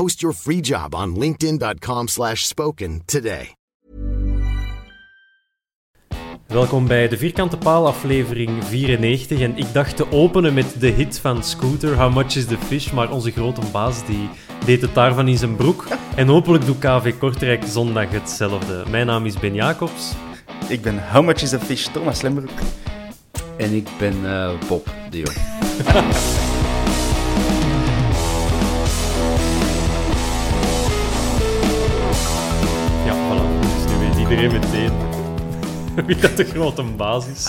Post your free job on linkedin.com slash spoken today. Welkom bij de Vierkante Paal aflevering 94 en ik dacht te openen met de hit van Scooter, How Much is the Fish, maar onze grote baas die deed het daarvan in zijn broek. En hopelijk doet KV Kortrijk zondag hetzelfde. Mijn naam is Ben Jacobs. Ik ben How Much is the Fish, Thomas Lembroek. En ik ben uh, Bob de Jong. iedereen meteen wie dat de grote baas is.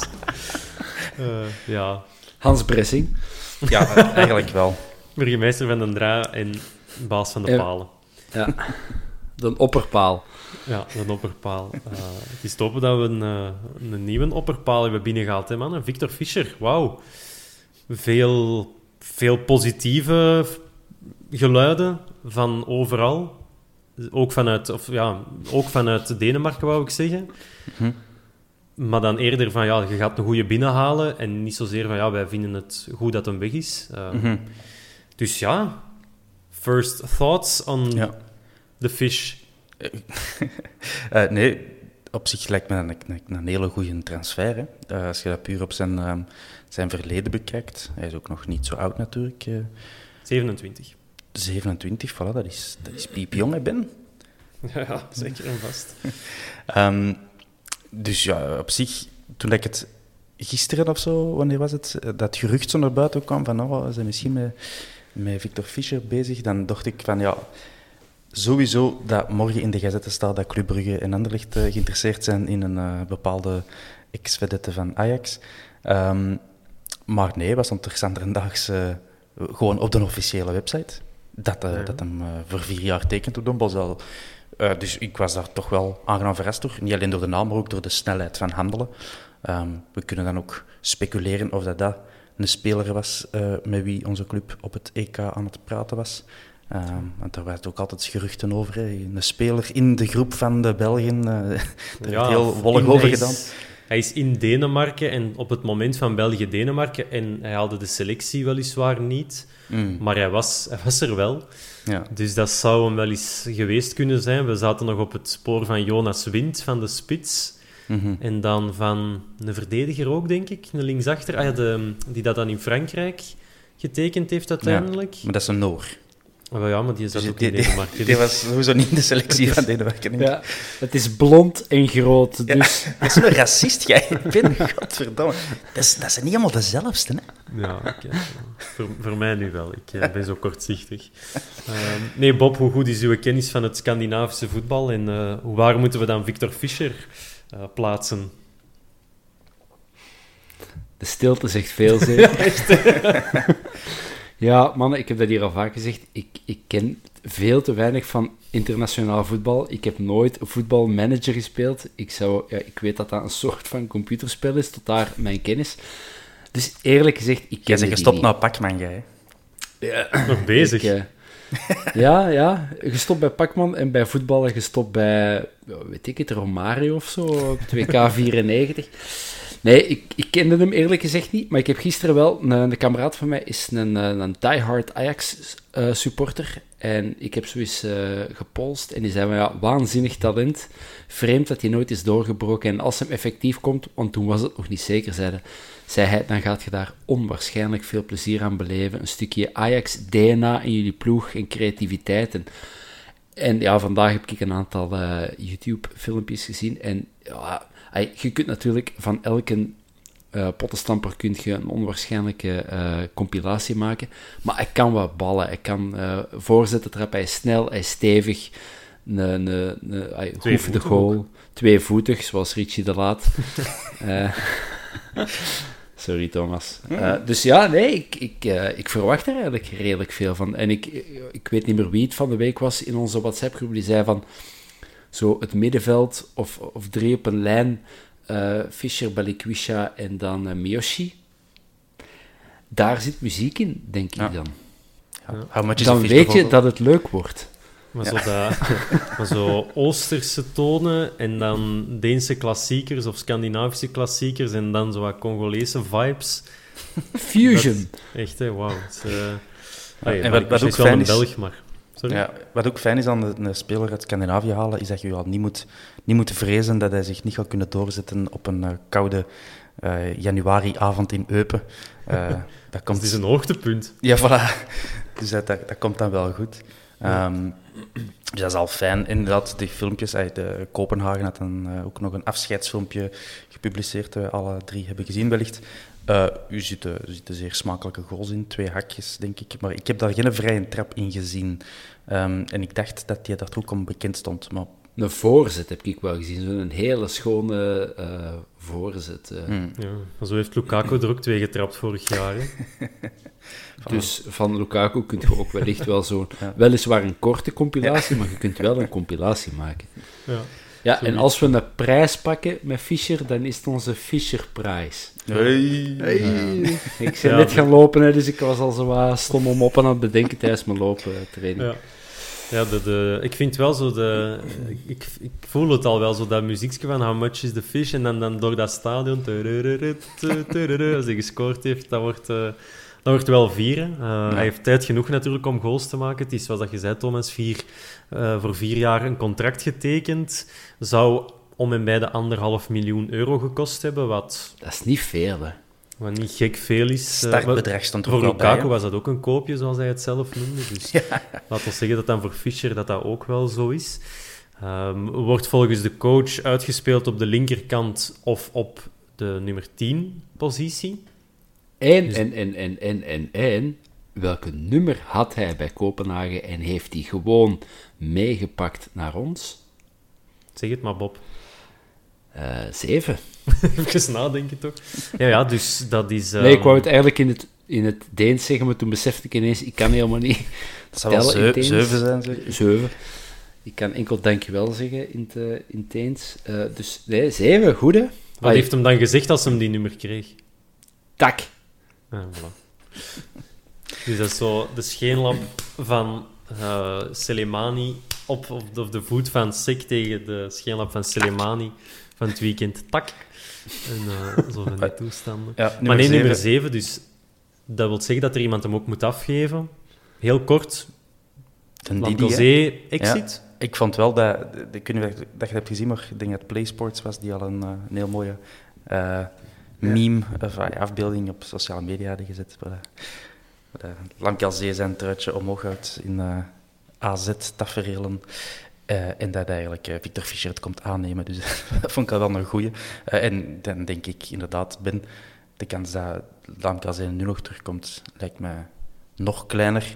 Uh, ja. Hans Bressing. Ja, eigenlijk wel. Burgemeester van den Dra en baas van de palen. Ja. De opperpaal. Ja, een opperpaal. Uh, het is top dat we een, eh, een nieuwe opperpaal hebben binnengehaald, hè, man. Victor Fischer, wauw. Veel, veel positieve geluiden van overal. Ook vanuit, of, ja, ook vanuit Denemarken, wou ik zeggen. Maar dan eerder van, ja, je gaat een goede binnenhalen. En niet zozeer van, ja, wij vinden het goed dat hem weg is. Uh, Dus ja, first thoughts on Ja. the fish. Eh, nee, op zich lijkt me een, een, een hele goede transfer. Hè. Eh, als je dat puur op zijn, ehm, zijn verleden bekijkt. Hij is ook nog niet zo oud natuurlijk. eh 27. 27, voilà, dat is, dat is piepjong, hè, Ben. Ja, zeker en vast. Ehm, dus ja, op zich, toen ik het gisteren of zo, wanneer was het, eh, dat gerucht zo naar buiten kwam van, oh, ze zijn misschien met, met Victor Fischer bezig, dan dacht ik van, ja, sowieso dat morgen in de gazette staat dat Club Brugge en Anderlecht eh, geïnteresseerd zijn in een eh, bepaalde ex-vedette van Ajax. Ehm, maar nee, was er daags eh, gewoon op de officiële website. Dat, eh, dat hem eh, voor vier jaar tekent op Don Bosel. Eh, dus ik was daar toch wel aangenaam verrast door. Niet alleen door de naam, maar ook door de snelheid van handelen. Ehm, we kunnen dan ook speculeren of dat, dat een speler was met wie onze club op het EK aan het praten was. Ehm, want daar werd ook altijd geruchten over. Hè. Een speler in de groep van de Belgen. daar werd heel wollig over gedaan. Hij is in Denemarken en op het moment van België-Denemarken. En hij haalde de selectie weliswaar niet, Mm, maar hij was, hij was er wel. ja. Dus dat zou hem wel eens geweest kunnen zijn. We zaten nog op het spoor van Jonas Wind van de Spits. Mhm. En dan van een verdediger ook, denk ik. Een linksachter. Ah, ja, de, die dat dan in Frankrijk getekend heeft uiteindelijk. Maar dat is een Noor. Ah, wel ja, maar die zat Dus ook die, in die, Denemarken. die was sowieso niet in de selectie van Denemarken. Ja, het is blond en groot, dus... Dat is een racist, jij. Ik ben, godverdomme. Dat, is, dat zijn niet allemaal dezelfde, hè? Ja, oké. voor, voor mij nu wel. Ik eh, ben zo kortzichtig. Ehm, nee, Bob, hoe goed is uw kennis van het Scandinavische voetbal en eh, hoe waar moeten we dan Victor Fischer eh, plaatsen? De stilte zegt veel, zeg. Ja, mannen, ik heb dat hier al vaak gezegd. Ik, ik ken veel te weinig van internationaal voetbal. Ik heb nooit voetbalmanager gespeeld. Ik, zou, ja, ik weet dat dat een soort van computerspel is, tot daar mijn kennis. Dus eerlijk gezegd, ik ken Jij gestopt naar Pacman, jij. Ja, Nog bezig? Ik, eh, Ja, ja. Gestopt bij Pakman en bij voetballen gestopt bij, weet ik het, Romario of zo, op 2K94. Nee, ik, ik kende hem eerlijk gezegd niet, maar ik heb gisteren wel, een, kameraad van mij is een, een, een diehard Ajax-supporter en ik heb zoiets uh, gepolst en die zei ja, waanzinnig talent, vreemd dat hij nooit is doorgebroken en als hem effectief komt, want toen was het nog niet zeker, zeiden zei hij, dan gaat je daar onwaarschijnlijk veel plezier aan beleven. Een stukje Ajax-DNA in jullie ploeg en creativiteit. En, ja, vandaag heb ik een aantal YouTube-filmpjes gezien. En ja, je kunt natuurlijk van elke uh, pottenstamper kun je een onwaarschijnlijke uh, compilatie maken. Maar hij kan wat ballen. Hij kan uh, voorzetten trappen. Hij is snel, hij is stevig. Een, een, hij hoeft de goal. Tweevoetig, zoals Richie de Laat. Sorry, Thomas. Uh, dus ja, nee, ik, ik, ik verwacht er eigenlijk redelijk veel van. En ik, ik weet niet meer wie het van de week was in onze WhatsApp-groep, die zei van zo het middenveld of, of drie op een lijn, uh, Fischer, Balikwisha en dan Miyoshi. Daar zit muziek in, denk ja. ik dan. Ja. Dan weet je dat het leuk wordt. Maar, zo, dat, maar zo Oosterse tonen en dan Deense klassiekers of Scandinavische klassiekers en dan zo wat Congolese vibes. Fusion. Dat, echt, hè, wauw. Uh, en wat, wat ook fijn is, Belg, maar... Sorry? Ja, wat ook fijn is aan de, een speler uit Scandinavië halen, is dat je ja, niet, moet, niet moet vrezen dat hij zich niet gaat kunnen doorzetten op een uh, koude uh, januariavond in Eupen. dat, komt... dat is een hoogtepunt. Ja, voilà. Dus dat, dat, dat komt dan wel goed. Um, dus dat is al fijn. Inderdaad, die filmpjes uit uh, Kopenhagen had uh, ook nog een afscheidsfilmpje gepubliceerd. We alle drie hebben gezien, wellicht. Uh, u ziet, er zitten zeer smakelijke goals in, twee hakjes, denk ik. Maar ik heb daar geen vrije trap in gezien. Um, en ik dacht dat die daar ook om bekend stond. Maar... Een voorzet heb ik wel gezien. Zo'n hele schone uh, voorzet. Uh. Mm. Ja, zo heeft Lukaku er ook twee getrapt vorig jaar. Dus van Lukaku kun je ook wellicht wel zo'n... Ja. Weliswaar een korte compilatie, ja. maar je kunt wel een compilatie maken. Ja, ja en als we een prijs pakken met Fischer, dan is het onze Fischerprijs. Hey. hey. Ja. Ik ben net gaan lopen, hè, dus ik was al zo wat stom om op aan het bedenken tijdens mijn lopen training. Ja. Ja, de, de, ik vind wel zo de... Ik, ik voel het al wel, zo dat muziekje van How Much is the Fish, en dan, dan door dat stadion... Als hij gescoord heeft, dat wordt... Uh, dat wordt wel vieren. Uh, ja. Hij heeft tijd genoeg natuurlijk om goals te maken. Het is, zoals dat je zei, Thomas, vier, uh, voor vier jaar een contract getekend. Zou om en bij de anderhalf miljoen euro gekost hebben, wat... Dat is niet veel, hè. Wat niet gek veel is. Startbedrag stond er Voor Lukaku bij, was dat ook een koopje, zoals hij het zelf noemde. Dus ja. laten we zeggen dat dan voor Fischer dat dat ook wel zo is. Um, wordt volgens de coach uitgespeeld op de linkerkant of op de nummer 10 positie. En, dus... en, en, en, en, en, en, welke nummer had hij bij Kopenhagen en heeft hij gewoon meegepakt naar ons? Zeg het maar, Bob. Uh, zeven. Even nadenken toch? Ja, ja, dus dat is... Um... Nee, ik wou het eigenlijk in het, in het Deens zeggen, maar toen besefte ik ineens, ik kan helemaal niet Dat zou wel zeven, zeven zijn, zeg. Zeven. Ik kan enkel dankjewel zeggen in het, in het Deens. Uh, dus nee, zeven, goed hè. Wat heeft hem dan gezegd als hem die nummer kreeg? Tak. Ah, voilà. Dus dat is zo de scheenlap van uh, op, op, op de voet van Sik tegen de scheenlap van Soleimani van het weekend. Tak. En uh, zo van die toestanden. Ja, maar nee, nummer 7, dus dat wil zeggen dat er iemand hem ook moet afgeven. Heel kort. Lamkelzee, exit. Ja, ik vond wel dat, ik weet niet dat je dat hebt gezien, maar ik denk dat PlaySports was die al een, een heel mooie uh, meme of uh, afbeelding op sociale media gezet. Waar, waar zijn truitje omhoog houdt in uh, AZ-taferelen. Uh, en dat eigenlijk uh, Victor Fischer het komt aannemen. Dus dat vond ik wel een goeie. En dan denk ik inderdaad, Ben, de kans dat Lamkelzee nu nog terugkomt, lijkt me nog kleiner.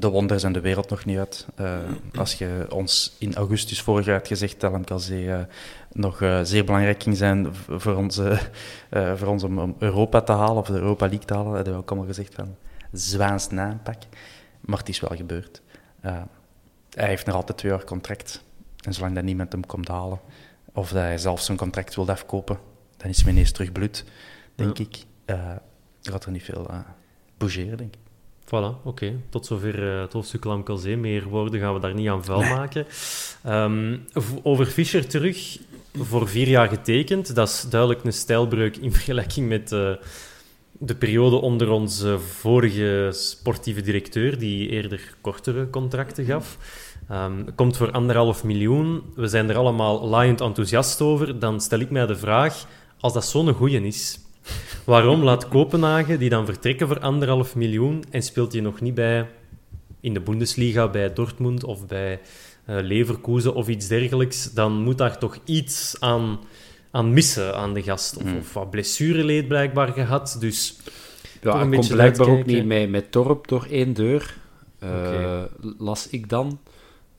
De wonderen zijn de wereld nog niet uit. als je ons in augustus vorig jaar had gezegd dat Lamkelzee nog zeer belangrijk ging zijn voor, onze, voor ons om, om, Europa te halen, of de Europa League te halen, hadden we ook allemaal gezegd van zwaans naampak. Maar het is wel gebeurd hij heeft nog altijd twee jaar contract. En zolang dat niemand hem komt halen, of dat hij zelf zijn contract wil afkopen, dan is hij ineens terug bloed, denk ja. ik. Uh, gaat er niet veel uh, bougeren, denk ik. Voilà, oké. Tot zover uh, het hoofdstuk Lamkelzee. Meer woorden gaan we daar niet aan vuil maken. Um, over Fischer terug. Voor vier jaar getekend. Dat is duidelijk een stijlbreuk in vergelijking met uh, de periode onder onze vorige sportieve directeur, die eerder kortere contracten gaf. Um, komt voor anderhalf miljoen. We zijn er allemaal laaiend enthousiast over. Dan stel ik mij de vraag, als dat zo'n goeie is, waarom laat Kopenhagen die dan vertrekken voor anderhalf miljoen en speelt hij nog niet bij in de Bundesliga bij Dortmund of bij uh, Leverkusen of iets dergelijks, dan moet daar toch iets aan, aan missen aan de gast. Of, Hmm. of wat blessureleed blijkbaar gehad. Dus Ja, beetje blijkbaar ook niet met, met Torp door één deur. Eh. Las ik dan.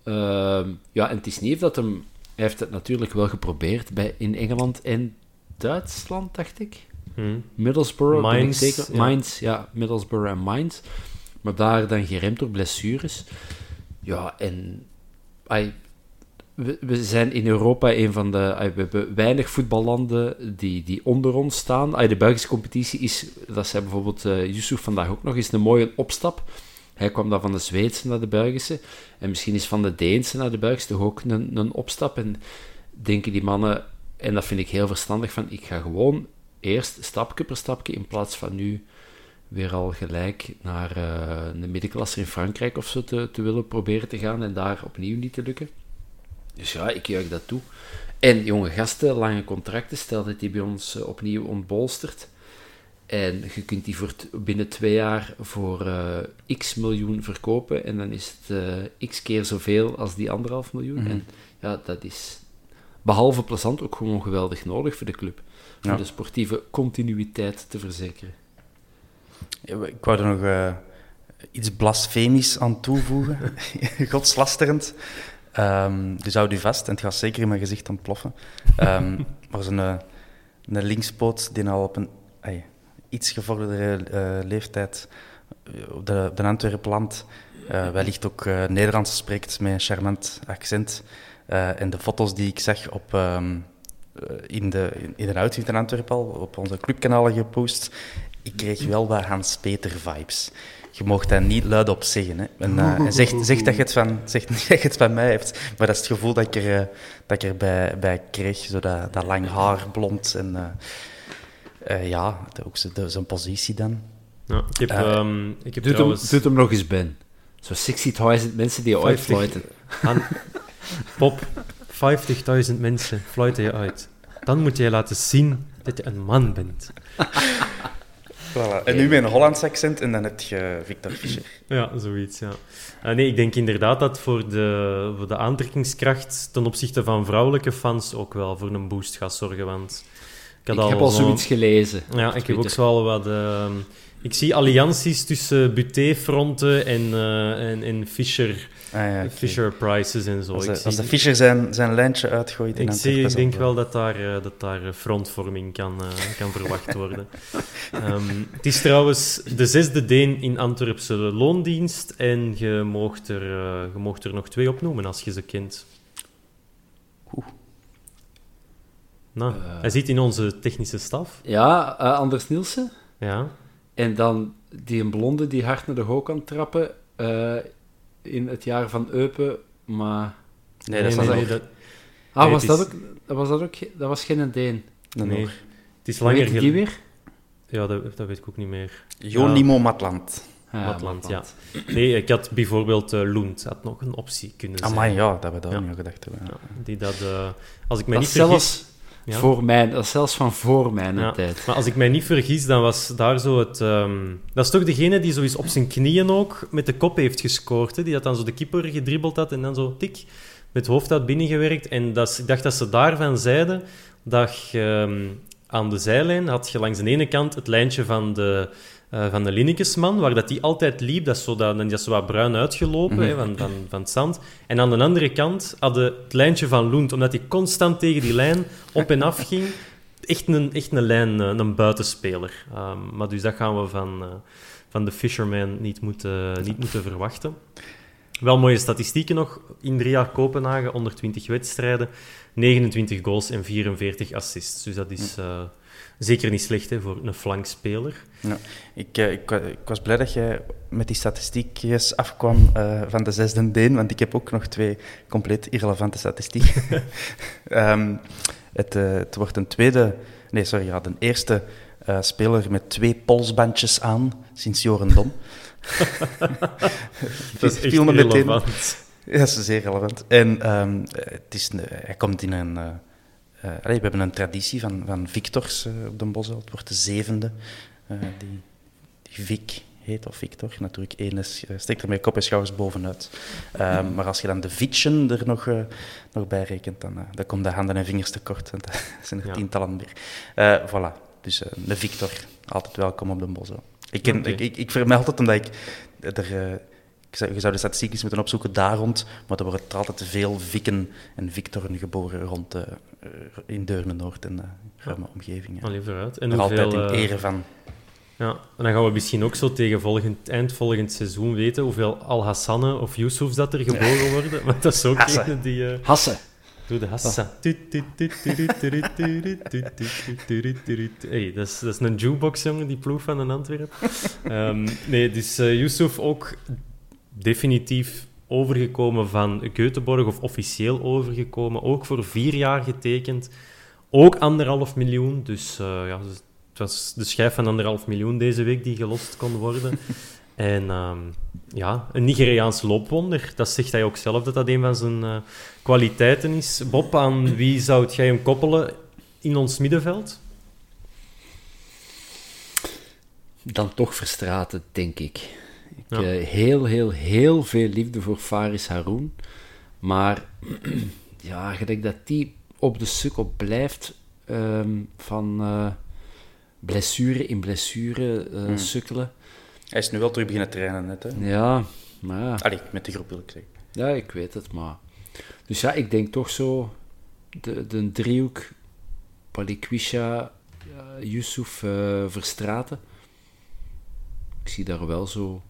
Ehm, ja, en het is niet dat hem... Hij heeft het natuurlijk wel geprobeerd bij, in Engeland en Duitsland, dacht ik. Hm. Middlesbrough, Mainz, zeker. ja. Mainz, ja, Middlesbrough en Mainz. Maar daar dan geremd door blessures. Ja, en... ai, we, we zijn in Europa een van de... we hebben weinig voetballanden die, die onder ons staan. De Belgische competitie is... Dat zei bijvoorbeeld Yusuf vandaag ook nog eens een mooie opstap. Hij kwam dan van de Zweedse naar de Belgische. En misschien is van de Deense naar de Belgische toch ook een, een opstap. En denken die mannen... En dat vind ik heel verstandig, van ik ga gewoon eerst stapje per stapje, in plaats van nu weer al gelijk naar eh een middenklasse in Frankrijk of zo te, te willen proberen te gaan en daar opnieuw niet te lukken. Dus ja, ik juich dat toe. En jonge gasten, lange contracten, stel dat die bij ons eh, opnieuw ontbolstert. En je kunt die voor binnen twee jaar voor eh, x miljoen verkopen. En dan is het eh, x keer zoveel als die anderhalf miljoen. Mhm. En ja, dat is behalve plezant ook gewoon geweldig nodig voor de club. Om Ja. de sportieve continuïteit te verzekeren. Ik wou er nog eh, iets blasfemisch aan toevoegen. Godslasterend. Ehm, dus houd u vast en het gaat zeker in mijn gezicht ontploffen. Ehm maar zo'n eh, een linkspoot die al op een iets gevorderde eh, leeftijd op de, op de Antwerpen landt, eh, wellicht ook eh, Nederlands spreekt met een charmant accent. Eh, en de foto's die ik zag op, ehm, eh, in, de, in de uitzicht in Antwerpen al, op onze clubkanalen gepost, ik kreeg wel wat Hans-Peter-vibes. Je mocht dat niet luid op zeggen. Hè. En, eh, en zeg, zeg, dat je het van, zeg niet dat je het van mij hebt, maar dat is het gevoel dat ik er, eh, dat ik er bij, bij kreeg. Zo dat, dat lang haar, blond en eh, eh, ja, ook zo- de- zijn positie dan. Ja, ik heb, Eh, ehm, ik heb Doe hem, trouwens... doe hem nog eens, Ben. Zo 60.000 mensen die ooit 50. fluiten. Han- Pop, 50.000 mensen fluiten je uit. Dan moet je laten zien dat je een man bent. Voilà. En nu met een Hollands accent en dan heb je Victor Fischer. Ja, zoiets, ja. Eh, nee, ik denk inderdaad dat voor de, voor de aantrekkingskracht ten opzichte van vrouwelijke fans ook wel voor een boost gaat zorgen, want... Ik, heb al zo- zoiets gelezen. Ja, ik heb ook wel wat... ehm, ik zie allianties tussen Buté-fronten en, eh, en, en Fisher, Ah, ja. Fisher Prices en zo. Als, ik de, als zie- de Fischer zijn, zijn lijntje uitgooit Ik, zie, ik denk wel dat daar, eh, dat daar eh, frontvorming kan, kan verwacht worden. Ehm, het is trouwens de zesde Deen in Antwerpse loondienst en je moogt er, je moogt er nog twee opnoemen als je ze kent. Nou, Eh. hij zit in onze technische staf. Ja, Anders Nielsen. Ja. En dan die een blonde die hard naar de hoog kan trappen eh, in het jaar van Eupen. Maar... Nee, dat is nee, dat, Ah, Nee, was, dat, is- ook, dat was dat ook... Dat was geen Deen. een nee. Het is langer heet die weer? Ja, dat, dat weet ik ook niet meer. Jonimo Matland. Ah, Matland, ja. Nee, ik had bijvoorbeeld Loent, had nog een optie kunnen zijn. Amai, ja, dat we daar Ja. niet aan gedacht hebben. Ja. Ja, die dat, eh, als ik mij Dat niet is vergis... Ja. voor mijn... Dat is zelfs van voor mijn Ja, tijd. Maar als ik mij niet vergis, dan was daar zo het... ehm, dat is toch degene die zo eens op zijn knieën ook met de kop heeft gescoord. Hè? Die dat dan zo de keeper gedribbeld had en dan zo tik met het hoofd had binnengewerkt. En dat, ik dacht dat ze daarvan zeiden dat je ehm, aan de zijlijn had je langs de ene kant het lijntje van de, eh van de Linnekesman, waar dat die altijd liep. Dat is zo, dat, dan is dat zo wat bruin uitgelopen hè, van, van, van het zand. En aan de andere kant hadden het lijntje van Loent, omdat hij constant tegen die lijn op en af ging echt een, echt een lijn, eh, een buitenspeler. Ehm, maar dus dat gaan we van, eh, van de Fisherman niet moeten, niet moeten verwachten. Wel mooie statistieken nog. In drie jaar Kopenhagen, 120 wedstrijden, 29 goals en 44 assists. Dus dat is, zeker niet slecht hè, voor een flankspeler. Ja. Ik, eh, ik, ik was blij dat jij met die statistiekjes afkwam eh, van de zesde Deen, want ik heb ook nog twee compleet irrelevante statistieken. Ehm, het, eh, het wordt een tweede, nee, sorry, ja, de eerste speler met twee polsbandjes aan sinds Joren Dom. Dat is echt viel me meteen- dat is zeer relevant. En ehm, het is, een- hij komt in een... eh, allee, we hebben een traditie van, van Victors eh, op Den Bosch. Het wordt de zevende eh, die, die Vic heet, of Victor. Natuurlijk, één is, steekt er met kop en schouders bovenuit. Ehm, maar als je dan de Vitchen er nog, nog bij rekent, dan, dan komt de handen en vingers tekort. Want dat zijn er Ja. tientallen meer. Voilà. Dus de Victor, altijd welkom op Den Bosch. Ik, ken, ik, ik, ik vermeld het omdat ik er... eh, zou, je zou de statistiek eens moeten opzoeken daar rond, maar er worden er altijd te veel Vikken en Victoren geboren rond eh, eh, in Deurne-Noord en uh, ruime omgevingen. Allee, vooruit. En Nog hoeveel, altijd in eh, ere van... Ja, en dan gaan we misschien ook zo tegen volgend, eind volgend seizoen weten hoeveel Al-Hassanne of Yusufs dat er geboren worden. Want dat is ook die... eh, Hassen. Doe de Hassa. Hey, dat, is, dat is een jukebox, jongen, die ploeg van een Antwerp. Ehm, nee, dus eh Yusuf ook definitief overgekomen van Göteborg, of officieel overgekomen. Ook voor vier jaar getekend. Ook anderhalf miljoen. Dus eh, ja, dus het was de schijf van anderhalf miljoen deze week die gelost kon worden. En ehm, ja, een Nigeriaans loopwonder. Dat zegt hij ook zelf, dat dat een van zijn eh, kwaliteiten is. Bob, aan wie zou jij hem koppelen in ons middenveld? Dan toch Verstraten, denk ik. Ik Ja. eh, heel, heel, heel veel liefde voor Faris Haroun. Maar ja, gelijk dat die op de sukkel blijft ehm, van eh, blessure in blessure eh, sukkelen. Hij is nu wel terug beginnen trainen net, hè? Ja, maar ja. Allee, met de groep wil ik zeggen. Ja, ik weet het, maar... Dus ja, ik denk toch zo... De, de driehoek... Palikwisha, Yusuf, Verstraten. Ik zie daar wel zo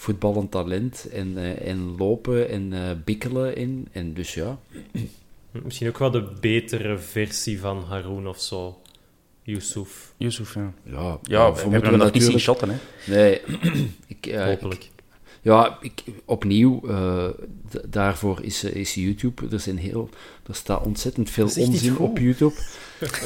voetballend talent en, eh, en lopen en eh, bikkelen in. En dus ja, Misschien ook wel de betere versie van Haroun of zo. Yusuf, Yusuf, ja. ja, Ja, voor we hebben hem nog niet zien shotten, hè? Nee, ik, eh, hopelijk. ik- Ja, ik, opnieuw, d- daarvoor is, eh, is YouTube. Er, zijn heel, er staat ontzettend veel onzin op YouTube.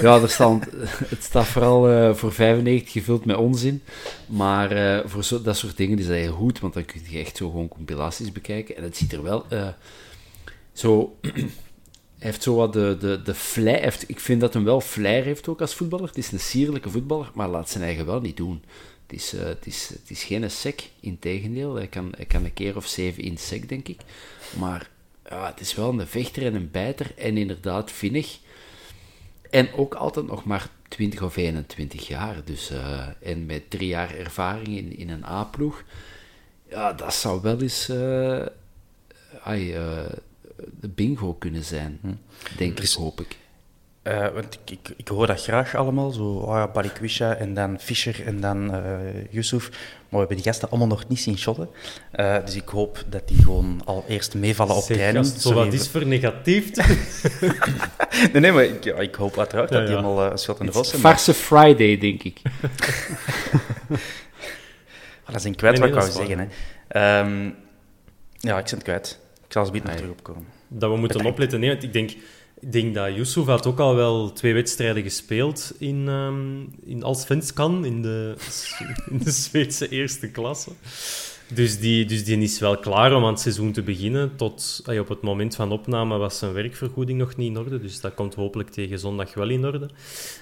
Ja, er staat, het staat vooral eh, voor 95 gevuld met onzin. Maar voor zo, dat soort dingen is dat heel goed, want dan kun je echt zo gewoon compilaties bekijken. En het ziet er wel zo... Hij heeft zo wat de, de, de flair... heeft- ik vind dat hem wel flair heeft ook als voetballer. Het is een sierlijke voetballer, maar laat zijn eigen wel niet doen. Het is, eh, het is, het is geen sec, integendeel. Hij kan, hij kan een keer of zeven in sec, denk ik. Maar ja, het is wel een vechter en een bijter. En inderdaad vinnig. En ook altijd nog maar 20 of 21 jaar. Dus, eh, en met drie jaar ervaring in, in een A-ploeg. Ja, dat zou wel eens eh, ai, de bingo kunnen zijn. Denk ik, hoop ik. Eh, want ik, ik, ik hoor dat graag allemaal, zo oh ja, Balikwisha en dan Fischer en dan eh Yusuf. Maar we hebben die gasten allemaal nog niet zien shotten. Eh, dus ik hoop dat die gewoon al eerst meevallen op training. het zo wat is voor negatief Nee, nee, maar ik, ja, ik hoop uiteraard Ja, dat die ja. allemaal eh, schot in de vos zijn. maar- Farse Friday, denk ik. Ah, dat is een kwijt Nee, wat ik wou zeggen. Hè. Ehm, ja, ik ben het kwijt. Ik zal eens bieden nog terug opkomen. dat we moeten Bedankt. opletten. Nee, want ik denk, ik denk dat Yusuf had ook al wel twee wedstrijden gespeeld in, ehm in Allsvenskan, in de, in de Zweedse eerste klasse. Dus die, dus die is wel klaar om aan het seizoen te beginnen. Tot ay, op het moment van opname was zijn werkvergoeding nog niet in orde. Dus dat komt hopelijk tegen zondag wel in orde.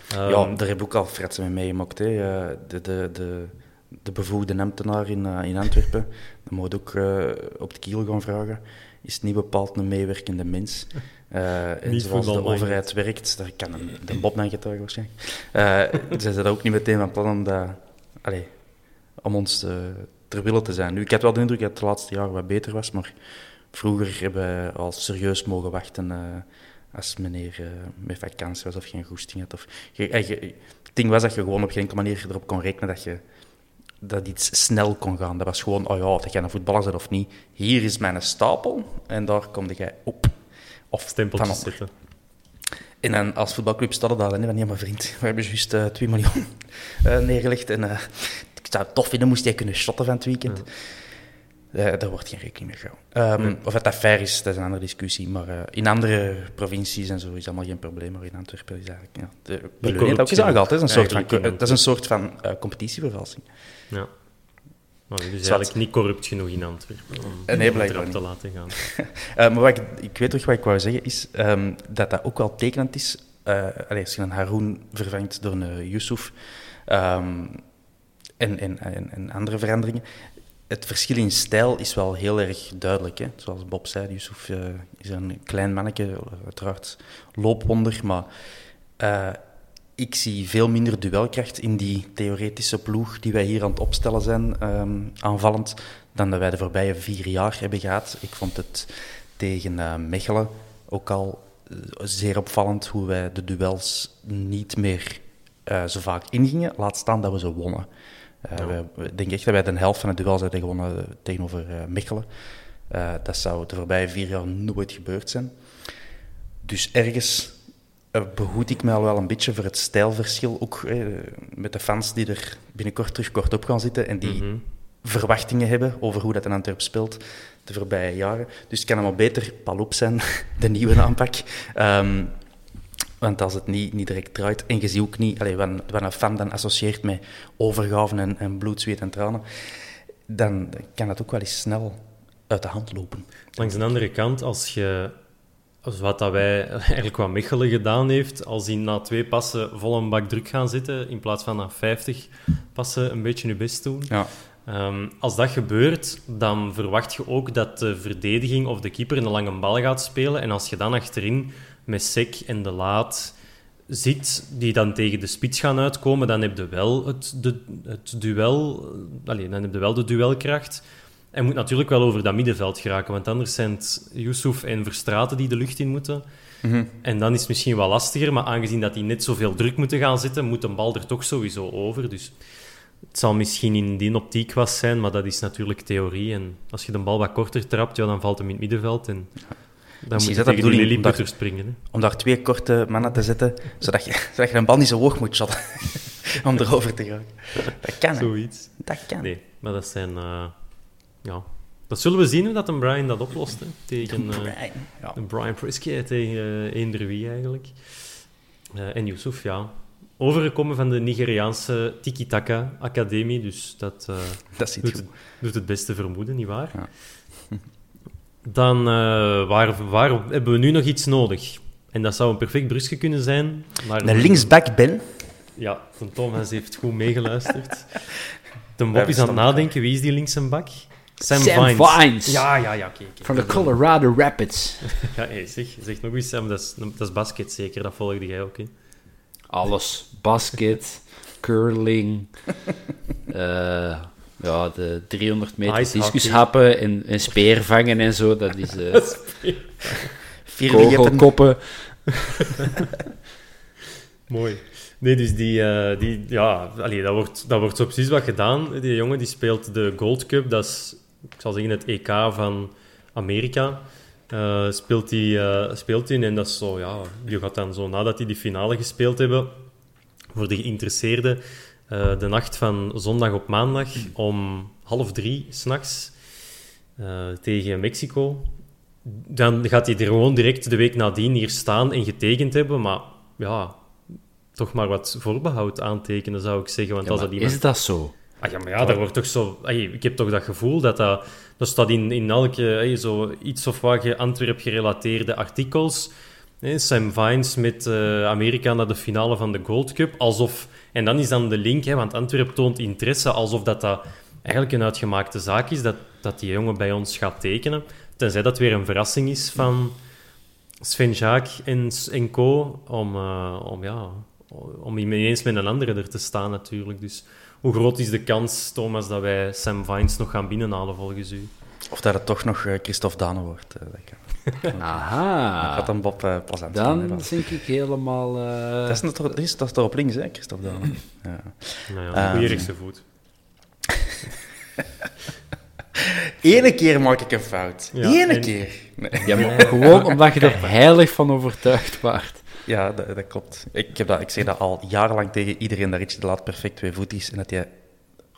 Ehm, ja, daar heb ik ook al fretsen mee meegemaakt. Hè. Eh, De, de, de, de bevoegde ambtenaar in, eh, in Antwerpen, dan moet ook eh, op de kiel gaan vragen. Is niet bepaald een meewerkende mens. Eh, en zoals de overheid werkt, daar kan een, de Bob dan getuigen waarschijnlijk. Eh, ze zijn ook niet meteen van plan om, dat, om ons te, ter wille te zijn. Nu, ik had wel de indruk dat het de laatste jaren wat beter was, maar vroeger hebben we al serieus mogen wachten eh, als meneer eh, met vakantie was of geen goesting had. Of, je, je- het ding was dat je gewoon op geen enkele manier erop kon rekenen dat je dat iets snel kon gaan. Dat was gewoon, oh ja, dat jij een voetballer bent of niet. Hier is mijn stapel en daar kom jij op. Of stempeltjes zetten. En dan als voetbalclub Stadde daar van, ja, mijn vriend, we hebben juist eh 2 miljoen eh, neergelegd. En eh, ik zou het tof vinden, moest jij kunnen shotten van het weekend. Eh, daar wordt geen rekening mee gehouden. Ehm, Of het dat fair is, dat is een andere discussie. Maar in andere provincies en zo is allemaal geen probleem. Maar in Antwerpen is eigenlijk... Ja, de ook eens aangehaald. Dat is een soort van, dat is een soort van competitievervalsing. Ja. Maar dus eigenlijk niet corrupt genoeg in Antwerpen om nee, blijkbaar te laten gaan. Eh, maar wat ik, ik weet toch wat ik wou zeggen, is ehm, dat dat ook wel tekenend is. allee, als je een Haroon vervangt door een Yusuf ehm, en, en, en, en andere veranderingen. Het verschil in stijl is wel heel erg duidelijk. Hè? Zoals Bob zei, Yusuf eh, is een klein manneke, uiteraard loopwonder, maar ik zie veel minder duelkracht in die theoretische ploeg die wij hier aan het opstellen zijn, ehm, aanvallend, dan dat wij de voorbije vier jaar hebben gehad. Ik vond het tegen eh, Mechelen ook al eh, zeer opvallend hoe wij de duels niet meer eh, zo vaak ingingen. Laat staan dat we ze wonnen. Wij- Ik denk echt dat wij de helft van de duels hebben gewonnen tegenover Mechelen. Dat zou de voorbije vier jaar nooit gebeurd zijn. Dus ergens behoed ik mij al wel een beetje voor het stijlverschil. Ook eh, met de fans die er binnenkort terug kort op gaan zitten en die Mhm. verwachtingen hebben over hoe dat in Antwerpen speelt de voorbije jaren. Dus het kan allemaal beter Palop zijn, de nieuwe aanpak. Ehm, want als het niet, niet direct draait, en je ziet ook niet allee, wat, een- wat een fan dan associeert met overgaven en, en bloed, zweet en tranen, dan kan dat ook wel eens snel uit de hand lopen. Langs de andere kant, als je, wat dat wij eigenlijk wat Mechelen gedaan heeft, als die na twee passen vol een bak druk gaan zitten, in plaats van na 50 passen een beetje je best doen. Ja. Ehm, als dat gebeurt, dan verwacht je ook dat de verdediging of de keeper een lange bal gaat spelen. En als je dan achterin met Sek en De Laat zit, die dan tegen de spits gaan uitkomen, dan heb je wel het, de, het duel... Allee, dan heb je wel de duelkracht. En moet natuurlijk wel over dat middenveld geraken, want anders zijn het Yusuf en Verstraten die de lucht in moeten. En dan is het misschien wel lastiger, maar aangezien dat die net zoveel druk moeten gaan zitten, moet een bal er toch sowieso over. Dus het zal misschien in die optiek was zijn, maar dat is natuurlijk theorie. En als je de bal wat korter trapt, ja, dan valt hem in het middenveld. En dan moet is je tegen die Lilliputter springen. Hè. Om daar twee korte mannen te zetten, zodat je, zodat je een bal niet zo hoog moet shotten om erover te gaan. Dat kan, hè. Zoiets. Dat kan. Nee, maar dat zijn... eh, ja, dat zullen we zien hoe dat een Brian dat oplost. Hè, tegen eh, Brian, ja. een Brian Prisky, tegen eender wie eigenlijk. Eh, en Yusuf, ja. Overgekomen van de Nigeriaanse Tiki-Taka Academie, dus dat... Dat doet, het, doet het beste vermoeden, nietwaar? Ja. Dan, waar, waar hebben we nu nog iets nodig? En dat zou een perfect brusje kunnen zijn. Maar Een linksback Ben. Ja, de Thomas heeft goed meegeluisterd. De Bob is aan het nadenken. Wie is die linkse bak? Sam, Sam Vines. Vines. Ja, ja, ja. Oké, oké. Van de Colorado Rapids. Ja, hey, zeg, zeg nog eens, Sam. Dat is, dat is basket zeker. Dat volgde jij ook, hè? Alles. Basket, curling, eh, ja, de 300 meter Ice discushappen en, en speervangen en zo. Dat is eh Vierwichten. kogelkoppen. Mooi. Nee, dus die, eh, die ja, allee, dat, wordt, dat wordt zo precies wat gedaan. Die jongen die speelt de Gold Cup, dat is, ik zal zeggen, het EK van Amerika. Eh, speelt hij eh, speelt die en dat is zo, ja, je gaat dan zo nadat die die finale gespeeld hebben, voor de geïnteresseerden, eh, de nacht van zondag op maandag om half drie s'nachts tegen Mexico. Dan gaat hij er gewoon direct de week nadien hier staan en getekend hebben, maar ja, toch maar wat voorbehoud aantekenen, zou ik zeggen. Want Ja, als dat iemand... is dat zo? Ah, ja, maar ja, dat wordt toch zo... Ik heb toch dat gevoel dat dat... Dat staat in, in elke zo iets of wat ge- Antwerp-gerelateerde artikels. Hè, Sam Vines met eh, Amerika naar de finale van de Gold Cup. Alsof... En dan is dan de link, hè, want Antwerp toont interesse, alsof dat, dat eigenlijk een uitgemaakte zaak is, dat, dat die jongen bij ons gaat tekenen. Tenzij dat weer een verrassing is van Sven Jaak en, en co. Om, eh, om, ja, om ineens met een andere er te staan natuurlijk. Dus hoe groot is de kans, Thomas, dat wij Sam Vines nog gaan binnenhalen volgens u? Of dat het toch nog eh, Christophe Dane wordt. eh, dat kan. Aha. Gaat dan Bob eh plezant vinden, hè, Dan denk ik helemaal... eh, Dat is, toch- dat is, dat is toch op links, hè, Christophe Dane? Ja. Nou ja, Ehm, voet. Ene keer maak ik een fout. Ja, Ene en- keer. Nee. Ja, maar gewoon omdat je er heilig van overtuigd waart. Ja, dat, dat klopt. Ik, heb dat, ik zeg dat al jarenlang tegen iedereen, dat Richie de Laat perfect twee voet is. En dat hij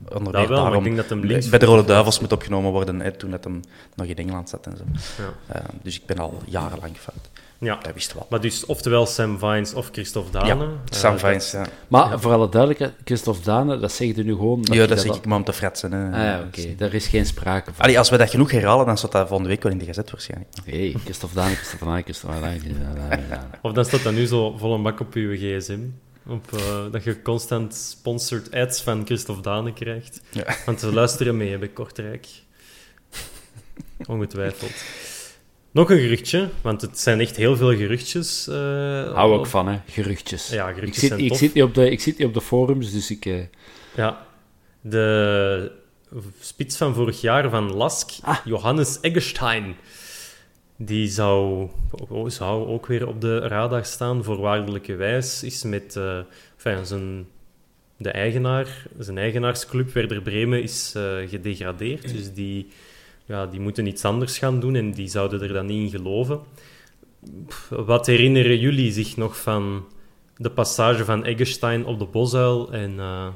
onder Dat meer wel, maar ik daarom denk dat hem links bij de Rode Duivels moet opgenomen worden, hè, toen dat hem nog in Engeland zat en zo. Ja. Eh, dus ik ben al jarenlang fout. Ja. Dat wist wel. Maar dus oftewel Sam Vines of Christophe Dane. Ja, Eh, Sam dat- Vines, ja. Maar voor alle duidelijkheid, Christophe Dane, dat zeg je nu gewoon... Ja, dat zeg ik maar om te fretsen. Hè. Ah ja, oké. Daar is geen sprake van. Allee, als we dat genoeg herhalen, dan staat dat volgende week wel in de gezet waarschijnlijk. Hey, Christophe Dane, Christophe Dane, Christophe Dane, Christophe Dane. Of dan staat dat nu zo vol een bak op je gsm. Op, eh, dat je constant sponsored ads van Christophe Dane krijgt. Ja. Want ze luisteren mee bij Kortrijk. Ongetwijfeld. Nog een geruchtje, want het zijn echt heel veel geruchtjes. eh, Hou ook van, hè. Geruchtjes. Ja, ik, geruchtjes zit, zijn ik, tof. zit niet op de, ik zit niet op de forums, dus ik... eh, Ja, de spits van vorig jaar van Lask, Ah. Johannes Eggestein, die zou, zou ook weer op de radar staan, voorwaardelijke wijs, is met enfin, zijn, de eigenaar, zijn eigenaarsclub Werder Bremen is gedegradeerd, dus die, ja, die moeten iets anders gaan doen en die zouden er dan niet in geloven. Wat herinneren jullie zich nog van de passage van Eggestein op de Bosuil en... eh,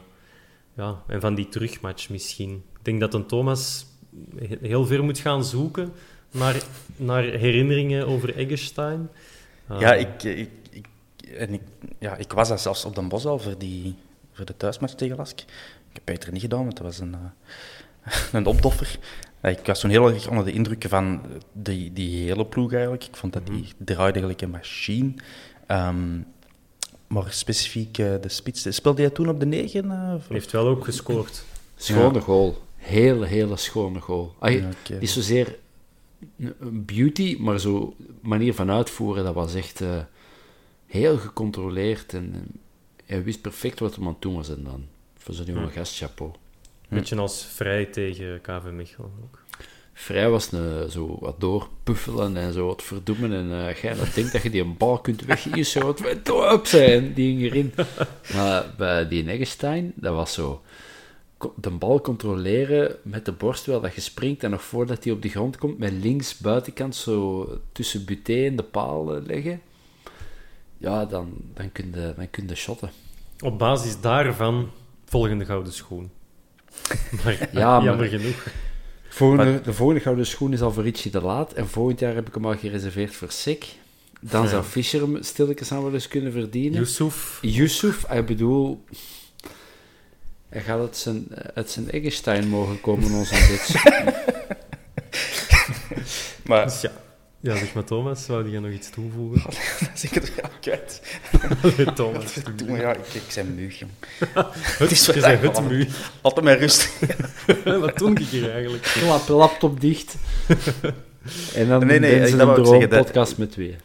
ja, en van die terugmatch misschien. Ik denk dat een Thomas he- heel ver moet gaan zoeken naar, naar herinneringen over Eggestein. Ah, Ja, ik, ik, ik, en ik, ja, ik was daar zelfs op Den Bosch al voor, die, voor de thuismatch tegen Lask. Ik heb het beter niet gedaan, want dat was een, eh, een opdoffer. Eh, Ik was toen heel erg onder de indruk van die, die hele ploeg eigenlijk. Ik vond dat die draaide gelijk een machine. Ehm, maar specifiek eh, de spits. Speelde jij toen op de negen? eh, of- heeft wel ook gescoord. schone goal. Hele, hele schone goal. Ah, Ja. Niet zozeer beauty, maar zo manier van uitvoeren, dat was echt eh, heel gecontroleerd. En eh, hij wist perfect wat hij aan het doen was. En dan, voor zo'n jonge gast, chapeau. Beetje als vrij tegen KV Mechelen ook. Vrij was een, zo wat doorpuffelen en zo wat verdoemen. En jij dat denkt dat je die een bal kunt weggissen, wat wij op zijn, die ging erin. Maar bij die Eggestein, dat was zo... De bal controleren met de borst wel dat je springt en nog voordat hij op de grond komt, met links buitenkant zo tussen buté en de paal eh, leggen. Ja, dan, dan kun je, dan kun je shotten. Op basis daarvan volgende gouden schoen. Maar Ja, maar- jammer genoeg. Volgende, de volgende gouden schoen is al voor Richie de Laat. En volgend jaar heb ik hem al gereserveerd voor Sik. Dan Ja. zou Fischer hem stilletjes aan wel eens kunnen verdienen. Yusuf, Yusuf, ik bedoel... Hij gaat uit zijn, uit zijn Eggestein mogen komen, onze dit. Maar dus ja. Ja, zeg maar Thomas, wou je nog iets toevoegen? dat is ik het er al kwijt. Thomas, Doe maar, ja, ik, ik ben muug, jong. het is je wat bent het muur. Altijd met rust. Wat doe ik hier eigenlijk? Klap, laptop dicht. En dan Nee, nee, dat een wou ik zeggen, dat- podcast met twee.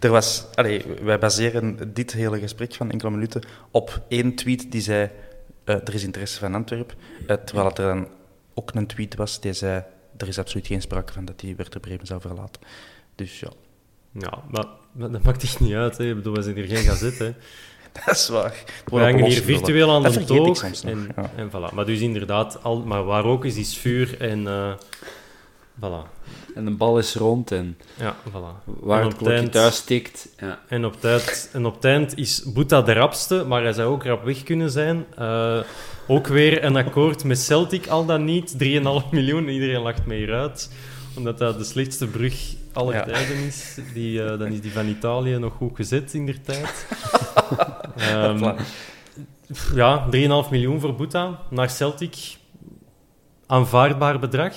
Er was, allee, wij baseren dit hele gesprek van enkele minuten op één tweet die zei: eh, Er is interesse van Antwerpen. Eh, terwijl het er dan ook een tweet was die zei: Er is absoluut geen sprake van dat hij Werder Bremen zou verlaten. Dus ja, Ja, maar, maar dat maakt echt niet uit. Hè. Ik bedoel, we zijn hier geen gazet. Hè. dat is waar. We hangen hier virtueel aan dat de toog. En, ja. en voilà. Maar dus inderdaad, al, maar waar ook is, is vuur. En eh, voilà. En de bal is rond en Ja, voilà. waar en het klokje thuis tikt. Ja. En op, tijd, en op het eind is Boeta de rapste, maar hij zou ook rap weg kunnen zijn. Eh, ook weer een akkoord met Celtic, al dan niet. 3,5 miljoen, iedereen lacht mee uit. Omdat dat de slechtste brug aller Ja. tijden is. Die, eh, dan is die van Italië nog goed gezet in der tijd. Ehm, ja, 3,5 miljoen voor Boeta naar Celtic. Aanvaardbaar bedrag.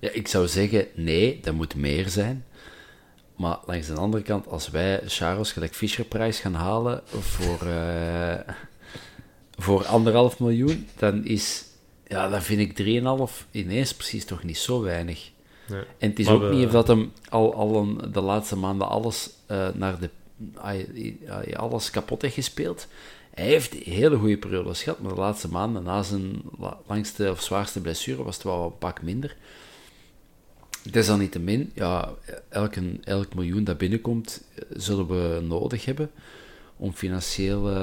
Ja, ik zou zeggen, nee, dat moet meer zijn. Maar langs de andere kant, als wij Charles gelijk Fischerprijs gaan halen voor, eh, voor anderhalf miljoen, dan is, ja, dan vind ik 3,5 ineens precies toch niet zo weinig. Nee. En het is Maar ook we- niet of dat hem al, al een, de laatste maanden alles eh, naar de alles kapot heeft gespeeld. Hij heeft hele goede periodes gehad, maar de laatste maanden na zijn la- langste of zwaarste blessure was het wel een pak minder. Desalniettemin, ja, elk, een- elk miljoen dat binnenkomt, eh, zullen we nodig hebben. om financieel eh,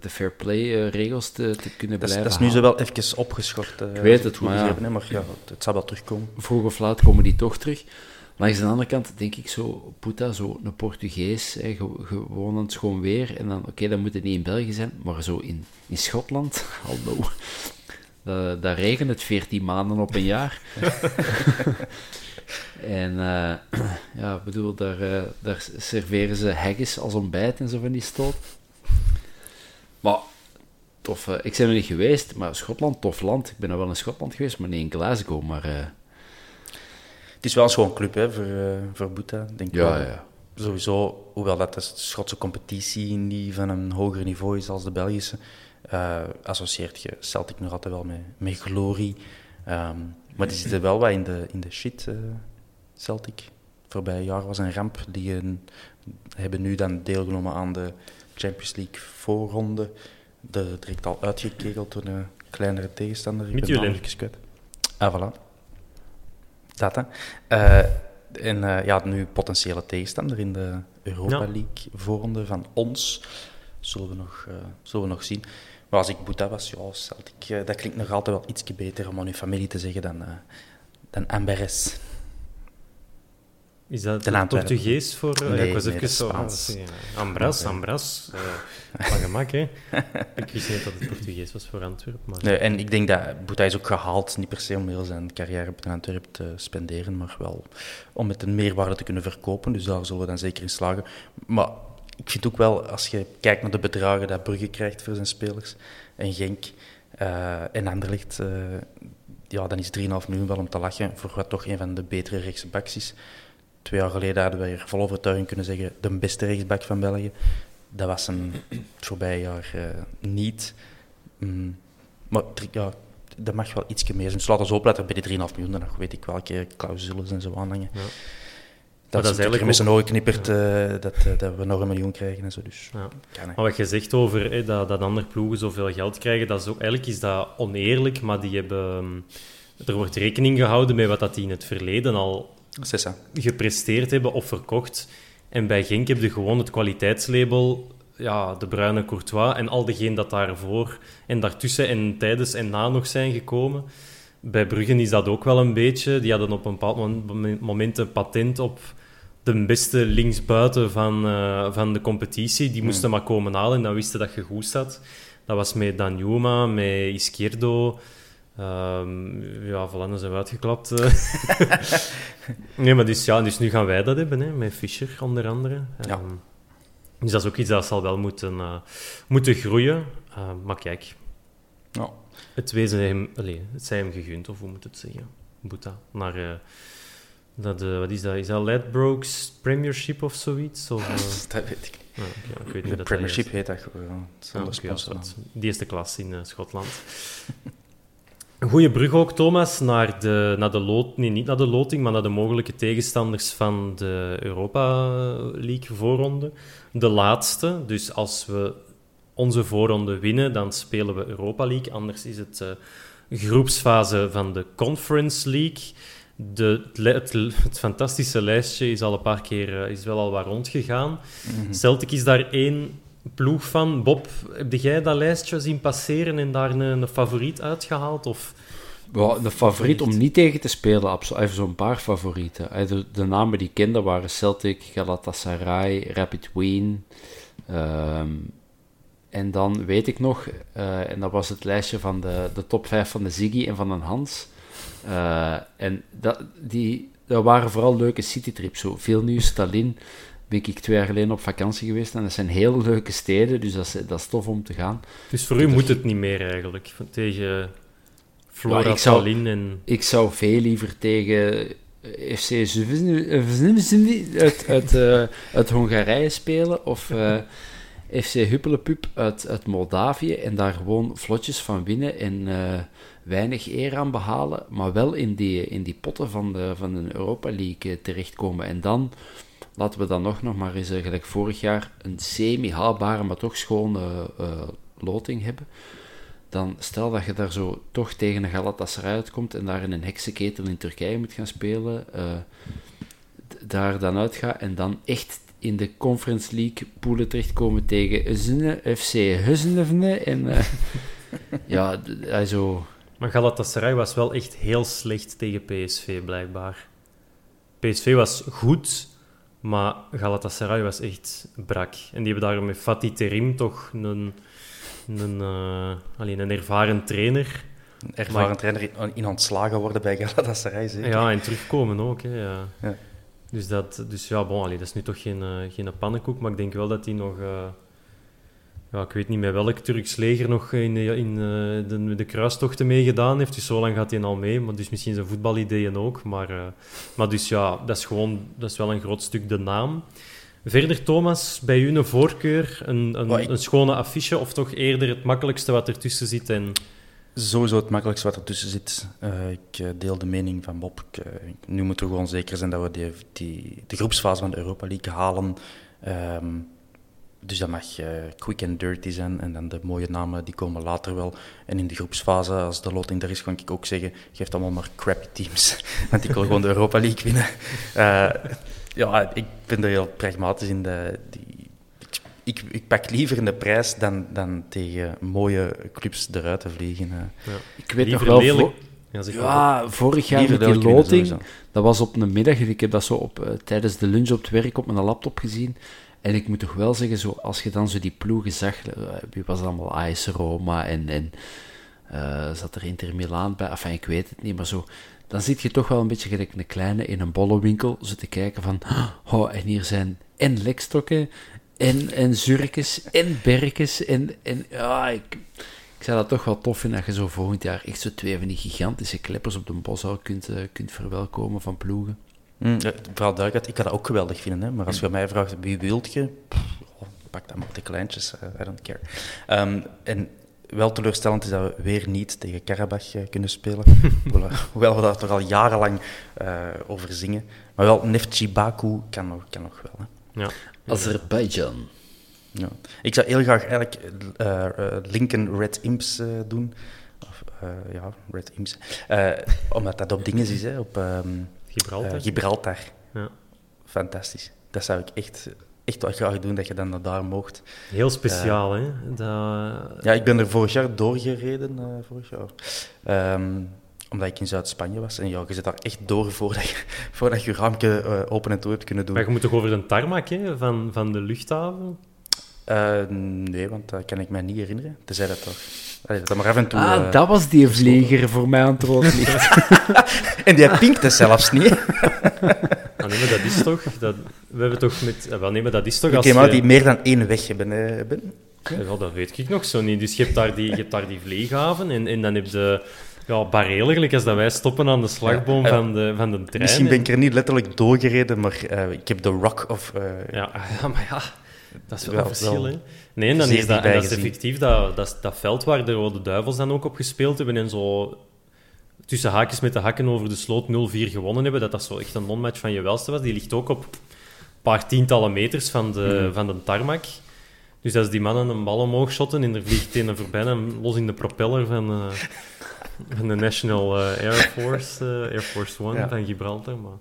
de fair play regels te, te kunnen dat blijven Dat is nu zo wel even opgeschort. eh, Ik weet het, goed maar ja. maar ja, het, zal wel terugkomen. Vroeg of laat komen die toch terug. Langs de andere kant denk ik zo, Puta, zo een Portugees, hè, ge- gewoon het schoon weer. En dan, oké, dan moet het niet in België zijn, maar zo in, in Schotland, hallo. Uh, daar regent het 14 maanden op een jaar. en uh, ja, ik bedoel, daar, uh, daar serveren ze haggis als ontbijt en zo van die stoot. Maar tof, uh, ik ben er niet geweest, maar Schotland, tof land. Ik ben er wel in Schotland geweest, maar niet in Glasgow. Maar, het is wel een schoon club hè, voor, voor Boeta, denk ik. Ja, wel. ja. Sowieso, hoewel dat de Schotse competitie niet van een hoger niveau is als de Belgische, uh, associeert je Celtic nog altijd wel met, met glorie. Um, maar die zitten wel wat in de, in de shit, uh, Celtic. Voorbij jaar was een ramp. Die een, hebben nu dan deelgenomen aan de Champions League voorronde. De, direct al uitgekegeld door een kleinere tegenstander. Naam even kwijt. Ah, voilà. Dat, hè. En ja, nu potentiële tegenstander in de Europa. League voorronde van ons. Zullen we nog, zullen we nog zien. Maar als ik Boeta was, ja, Celtic, uh, dat klinkt nog altijd wel iets beter om aan uw familie te zeggen dan, uh, dan Amberes. Is dat. Portugees voor... uh, Nee, ik was nee, even zo... Spaans. Ambras. Ambras. eh, van gemak, hè. ik wist niet dat het Portugees was voor Antwerpen, maar... Nee, en ik denk dat Boeta is ook gehaald, niet per se om heel zijn carrière op Antwerpen te spenderen, maar wel om met een meerwaarde te kunnen verkopen. Dus daar zullen we dan zeker in slagen. Maar ik vind ook wel, als je kijkt naar de bedragen dat Brugge krijgt voor zijn spelers, en Genk uh, en Anderlecht, uh, ja, dan is 3,5 miljoen wel om te lachen voor wat toch een van de betere rechtsbacks is. Twee jaar geleden hadden wij er vol overtuiging kunnen zeggen de beste rechtsback van België. Dat was hem het voorbije jaar uh, niet. Mm, maar ja, dat mag wel ietsje meer zijn. Dus laten we er bij die 3,5 miljoen dan nog weet ik welke clausules en zo aanhangen. Ja. Dat, dat is eigenlijk met zijn ogen knippert uh, dat, uh, dat we nog een miljoen krijgen en zo. Dus Ja. Maar wat je zegt over hè, dat, dat andere ploegen zoveel geld krijgen, dat is ook, eigenlijk is dat oneerlijk, maar die hebben... um, Er wordt rekening gehouden met wat dat die in het verleden al gepresteerd hebben of verkocht. En bij Genk heb je gewoon het kwaliteitslabel, ja, de bruine Courtois en al degenen dat daarvoor en daartussen en tijdens en na nog zijn gekomen. Bij Bruggen is dat ook wel een beetje. Die hadden op een bepaald mom- moment een patent op de beste linksbuiten van, eh, van de competitie. Die moesten maar komen halen en dan wisten dat je goed zat. Dat was met Danjuma, met Izquierdo. Ehm, ja, voilà, dan zijn we uitgeklapt. eh. nee, maar dus, ja, dus nu gaan wij dat hebben, hè, met Fischer onder andere. Ja. Ehm, dus dat is ook iets dat zal wel moeten, eh, moeten groeien. Ehm, maar kijk, Ja. het, wezen hem, allee, het zij hem gegund, of hoe moet het zeggen? Boeta. Naar, dat, eh, wat is dat? Is dat Ladbrokes Premiership of zoiets? Of, eh, dat weet ik. weet niet De hoe dat Premiership dat heet dat gewoon. Sponsor. zwart. Die eerste klas in eh, Schotland. Een goede brug ook, Thomas, naar de, naar de lot, nee, niet naar de loting, maar naar de mogelijke tegenstanders van de Europa League voorronde. De laatste, dus als we onze voorronde winnen, dan spelen we Europa League. Anders is het eh, groepsfase van de Conference League. De, het, het, het fantastische lijstje is al een paar keer eh, is wel al wat rondgegaan. Celtic is daar één ploeg van. Bob, heb jij dat lijstje zien passeren en daar een, een favoriet uitgehaald? Of... De favoriet om niet tegen te spelen, even zo'n paar favorieten. De, de namen die ik kende waren Celtic, Galatasaray, Rapid Wien. ehm, en dan weet ik nog, eh, en dat was het lijstje van de, de top 5 van de Ziggy en van de Hans. Eh, en dat, die, dat waren vooral leuke citytrips. Zo Vilnius, Tallinn, ben ik twee jaar geleden op vakantie geweest. En dat zijn heel leuke steden, dus dat is, dat is tof om te gaan. Dus voor u moet het niet meer eigenlijk. Tegen Flora Ja, ik zou- Tallinn en... Ik zou veel liever tegen eh, FC Zvezny uit, uit, eh, uit Hongarije spelen of eh, FC Huppelepup uit, uit Moldavië en daar gewoon vlotjes van winnen en eh, weinig eer aan behalen, maar wel in die, in die potten van de, van de Europa League eh, terechtkomen. En dan laten we dan nog, nog maar eens, eh, gelijk vorig jaar, een semi-haalbare, maar toch schone eh, loting hebben dan stel dat je daar zo toch tegen een Galatasaray uitkomt en daar in een heksenketel in Turkije moet gaan spelen, daar dan uitgaat en dan echt in de Conference League poelen terechtkomen tegen Zune, FC Husnevne. En uh, ja, also... Maar Galatasaray was wel echt heel slecht tegen PSV, blijkbaar. PSV was goed, maar Galatasaray was echt brak. En die hebben daar met Fatih Terim toch een, een, uh, alleen een ervaren trainer. Een ervaren maar, trainer in, in ontslagen worden bij Galatasaray, zeker? Ja, en terugkomen ook. Hè, ja. ja. Dus, dat, dus ja, bon, allee, dat is nu toch geen, uh, geen pannenkoek, maar ik denk wel dat hij nog... Uh, ja, ik weet niet met welk Turks leger nog in, de, in uh, de, de, kruistochten meegedaan heeft. Dus zo lang gaat hij al mee. Maar dus misschien zijn voetbalideeën ook. Maar, uh, maar dus ja, dat is gewoon dat is wel een groot stuk de naam. Verder, Thomas, bij u een voorkeur, een, een, een schone affiche of toch eerder het makkelijkste wat ertussen zit? En... Sowieso het makkelijkste wat ertussen zit. Uh, ik deel de mening van Bob. Ik, nu moeten we gewoon zeker zijn dat we die, die, de groepsfase van de Europa League halen. Um, dus dat mag uh, quick and dirty zijn. En dan de mooie namen die komen later wel. En in de groepsfase, als de loting er is, kan ik ook zeggen: geef allemaal maar crappy teams. Want ik wil gewoon de Europa League winnen. Uh, ja, ik ben er heel pragmatisch in. De, die, ik, ik, ik, pak liever in de prijs dan, dan tegen mooie clubs eruit te vliegen. Uh. Ja. Ik weet nog wel. Lelijk. Ja, ja vorig jaar met die loting, dat was op een middag. Ik heb dat zo op, tijdens de lunch op het werk op mijn laptop gezien. En ik moet toch wel zeggen, zo, als je dan zo die ploegen zag, eh, wie was allemaal AS Roma en, uh, zat er Inter Milaan bij, enfin, ik weet het niet, maar zo, dan zit je toch wel een beetje gelijk een kleine in een bollenwinkel, zo te kijken van, oh, en hier zijn en lekstokken, en, en zurkes, en berkes, en, en ja, ik, ik zou dat toch wel tof vinden dat je zo volgend jaar echt zo twee van die gigantische kleppers op de boshal kunt, uh, kunt verwelkomen van ploegen. Mm, vooral duidelijkheid, ik kan dat ook geweldig vinden. Hè? Maar als je mij vraagt wie wilt je, oh, pak dan maar de kleintjes, uh, I don't care. Um, en wel teleurstellend is dat we weer niet tegen Karabach uh, kunnen spelen. hoewel we daar toch al jarenlang uh, over zingen. Maar wel Neftchi Baku kan nog, kan nog wel. Hè? Ja. Azerbeidzjan. Ja. Ik zou heel graag eigenlijk Lincoln Red Imps doen. Of, ja, Red Imps. omdat dat op dingen is, hè, op... Um, Gibraltar. Uh, Gibraltar. Ja. Fantastisch. Dat zou ik echt, echt wel graag doen, dat je dan naar daar mocht. Heel speciaal, uh, hè? Dat... Ja, ik ben er vorig jaar doorgereden, uh, vorig jaar. Um, omdat ik in Zuid-Spanje was. En ja, je zit daar echt door voordat je, voordat je raamje uh, open en toe hebt kunnen doen. Maar je moet toch over de tarmac hè, van, van de luchthaven? Nee, want dat kan ik mij niet herinneren. Tenzij dat toch... Allee, dat maar toe... Ah, uh, dat was die vlieger voor mij aan het rood licht. en die pinkte zelfs niet. ah, nee, maar dat is toch... Dat, we hebben toch met... Wel, nee, maar dat is toch okay, maar die meer dan één weg hebben. hebben. Ja, dat weet ik nog zo niet. Dus je hebt daar die, je hebt daar die vleeghaven en, en dan heb je ja, bareel, als dat wij stoppen aan de slagboom ja, uh, van, de, van de trein. Misschien ben ik er niet letterlijk doorgereden, maar uh, ik heb de Rock of... Uh, ja, ja, maar ja... Dat is wel een verschil, hè? Nee, dan is dat, dat is effectief dat, dat, dat veld waar de Rode Duivels dan ook op gespeeld hebben en zo tussen haakjes met de hakken over de sloot 0-4 gewonnen hebben, dat dat zo echt een non-match van je welste was. Die ligt ook op een paar tientallen meters van de, mm. van de tarmac. Dus als die mannen een bal omhoog shotten en er vliegt een voorbij en los in de propeller van, uh, van de National uh, Air Force, uh, Air Force One ja. van Gibraltar. Maar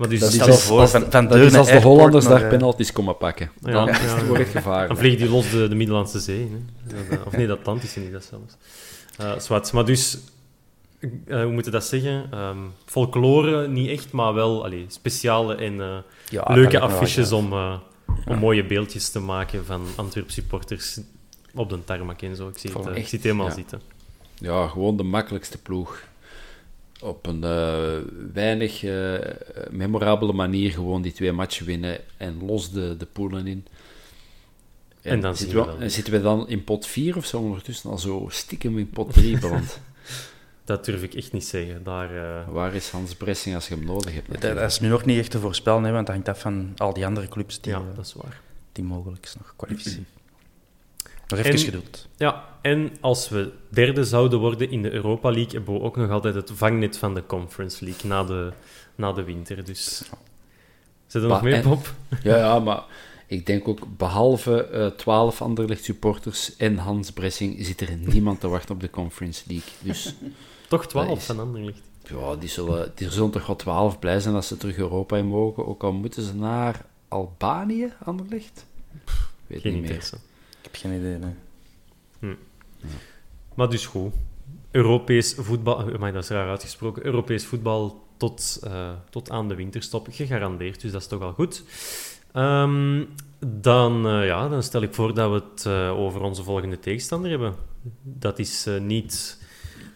maar dus dat is als, voor, als, van, van dat is als de Hollanders daar penalties komen pakken. Dan ja, wordt het gevaarlijk. Dan vliegen die los de, de Middellandse Zee. Hè. Of nee, de Atlantische niet, dat zelfs. Uh, zwart. Maar dus, uh, hoe moet je dat zeggen? Um, folklore niet echt, maar wel allee, speciale en uh, ja, leuke affiches om, om mooie beeldjes te maken van Antwerp supporters op de tarmac en zo. Ik zie, het, ik zie het helemaal zitten. Ja, gewoon de makkelijkste ploeg op een uh, weinig uh, memorabele manier gewoon die twee matchen winnen en los de, de poelen in. En, en dan zitten we, dan, zitten we dan in pot 4 of zo ondertussen al zo stiekem in pot 3 beland? dat durf ik echt niet zeggen. Daar, uh... Waar is Hans Bressing als je hem nodig hebt? Dat, dat, is nu nog niet echt te voorspellen, hè, want dat hangt af van al die andere clubs die, ja, dat is waar. die mogelijk nog kwalificeren. Nog even en, geduld. Ja, en als we derde zouden worden in de Europa League, hebben we ook nog altijd het vangnet van de Conference League na de, na de winter. Dus zit er nog meer, Bob? Ja, ja, maar ik denk ook, behalve uh, 12 Anderlecht supporters en Hans Bressing, zit er niemand te wachten op de Conference League. Dus, toch 12 van Anderlecht? Ja, die zullen, die zullen toch wel 12 blij zijn als ze terug Europa in mogen, ook al moeten ze naar Albanië, Anderlecht? Weet Geen niet meer. interesse. Heb geen idee. nee. Maar dus goed. Europees voetbal... eh, Maar dat is raar uitgesproken. Europees voetbal tot, eh, tot aan de winterstop. Gegarandeerd, dus dat is toch al goed. Ehm, dan, eh, ja, dan stel ik voor dat we het over onze volgende tegenstander hebben. Dat is niet